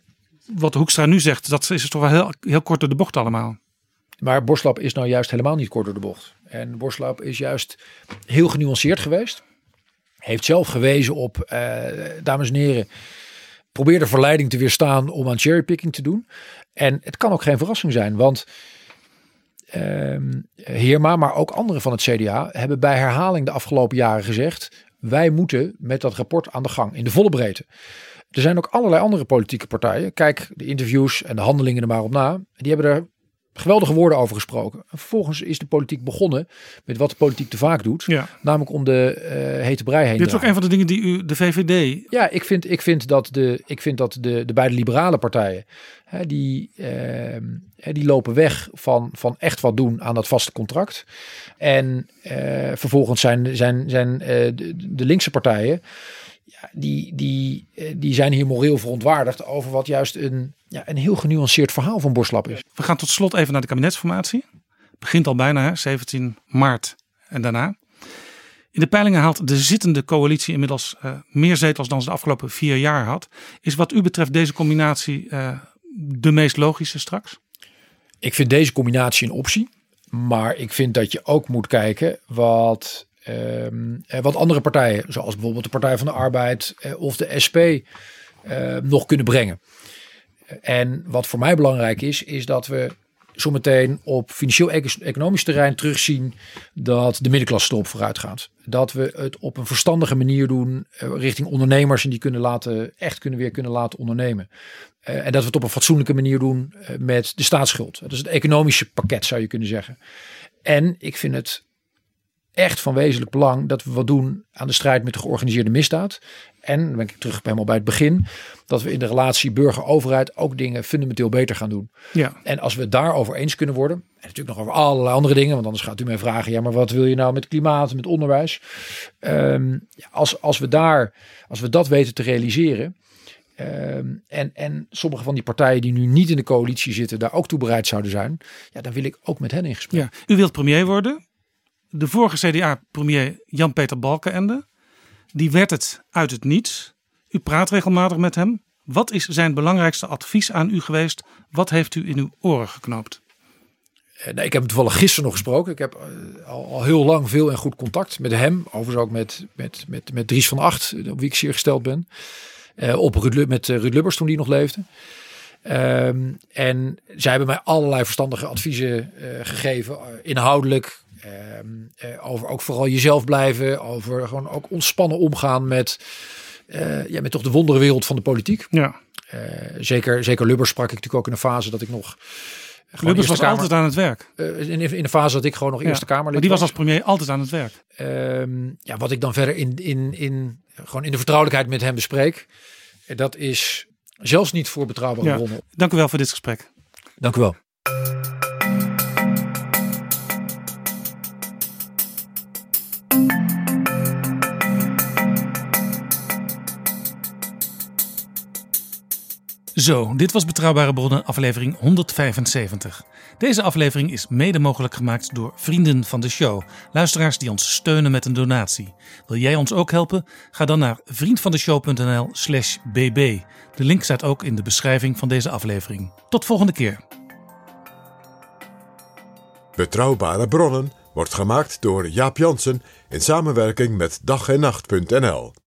wat Hoekstra nu zegt, dat is toch wel heel, heel kort door de bocht allemaal. Maar Borslap is nou juist helemaal niet kort door de bocht. En Borslap is juist heel genuanceerd geweest. Heeft zelf gewezen op, eh, dames en heren, probeer de verleiding te weerstaan om aan cherrypicking te doen. En het kan ook geen verrassing zijn, want ehm Heerma, maar ook anderen van het CDA hebben bij herhaling de afgelopen jaren gezegd: wij moeten met dat rapport aan de gang in de volle breedte. Er zijn ook allerlei andere politieke partijen. Kijk, de interviews en de handelingen er maar op na. Die hebben er geweldige woorden over gesproken. En vervolgens is de politiek begonnen met wat de politiek te vaak doet. Ja. Namelijk om de eh, hete brei heen Dit is ook een van de dingen die u, de VVD, Ja, ik vind, ik vind dat, de, ik vind dat de, de beide liberale partijen, die, ehm, die lopen weg van, van echt wat doen aan dat vaste contract. En eh, vervolgens zijn, zijn, zijn eh, de, de linkse partijen, ja, die, die, eh, die zijn hier moreel verontwaardigd over wat juist een, ja, een heel genuanceerd verhaal van Borslap is. we gaan tot slot even naar de kabinetsformatie. Begint al bijna, hè, 17 maart en daarna. In de peilingen haalt de zittende coalitie inmiddels meer zetels dan ze de afgelopen vier jaar had. Is wat u betreft deze combinatie de meest logische straks? Ik vind deze combinatie een optie. Maar ik vind dat je ook moet kijken wat, ehm, eh, wat andere partijen, zoals bijvoorbeeld de Partij van de Arbeid eh, of de SP, eh, nog kunnen brengen. En wat voor mij belangrijk is, is dat we zometeen op financieel-economisch terrein terugzien dat de middenklasse erop vooruit gaat. Dat we het op een verstandige manier doen eh, richting ondernemers en die kunnen laten, echt kunnen weer kunnen laten ondernemen. Eh, en dat we het op een fatsoenlijke manier doen eh, met de staatsschuld. Dat is het economische pakket zou je kunnen zeggen. En ik vind het echt van wezenlijk belang dat we wat doen aan de strijd met de georganiseerde misdaad. En dan ben ik terug helemaal bij het begin. Dat we in de relatie burger-overheid ook dingen fundamenteel beter gaan doen. Ja. En als we het daarover eens kunnen worden. En natuurlijk nog over allerlei andere dingen. Want anders gaat u mij vragen. Ja, maar wat wil je nou met klimaat, met onderwijs? Ehm, als, als, we daar, als we dat weten te realiseren. ehm, en, en sommige van die partijen die nu niet in de coalitie zitten. daar ook toe bereid zouden zijn. Ja, dan wil ik ook met hen in gesprek. Ja. U wilt premier worden. De vorige CDA-premier Jan-Peter Balkenende. Die werd het uit het niets. U praat regelmatig met hem. Wat is zijn belangrijkste advies aan u geweest? Wat heeft u in uw oren geknoopt? Eh, nee, ik heb hem toevallig gisteren nog gesproken. Ik heb eh, al, heel lang veel en goed contact met hem. Overigens ook met, met, met, met Dries van Acht, eh, op wie ik zeer gesteld ben. Op met Ruud Lubbers toen die nog leefde. Ehm, en zij hebben mij allerlei verstandige adviezen gegeven. inhoudelijk. Ehm, eh, over ook vooral jezelf blijven. Over gewoon ook ontspannen omgaan met, eh, ja, met toch de wonderenwereld van de politiek. Ja. Eh, zeker, zeker Lubbers sprak ik natuurlijk ook in een fase dat ik nog... gewoon Lubbers was Kamer- altijd aan het werk. eh, in, in de fase dat ik gewoon nog Ja. Eerste Kamerlid Maar die was als premier altijd aan het werk. Ehm, ja, wat ik dan verder in, in, in, gewoon in de vertrouwelijkheid met hem bespreek, dat is zelfs niet voor betrouwbare Ja. bronnen. Dank u wel voor dit gesprek. Dank u wel. Zo, dit was Betrouwbare Bronnen, aflevering 175. Deze aflevering is mede mogelijk gemaakt door vrienden van de show. Luisteraars die ons steunen met een donatie. Wil jij ons ook helpen? Ga dan naar vriendvandeshow.nl slash bb. De link staat ook in de beschrijving van deze aflevering. Tot volgende keer. Betrouwbare bronnen wordt gemaakt door Jaap Jansen in samenwerking met dag en nacht.nl.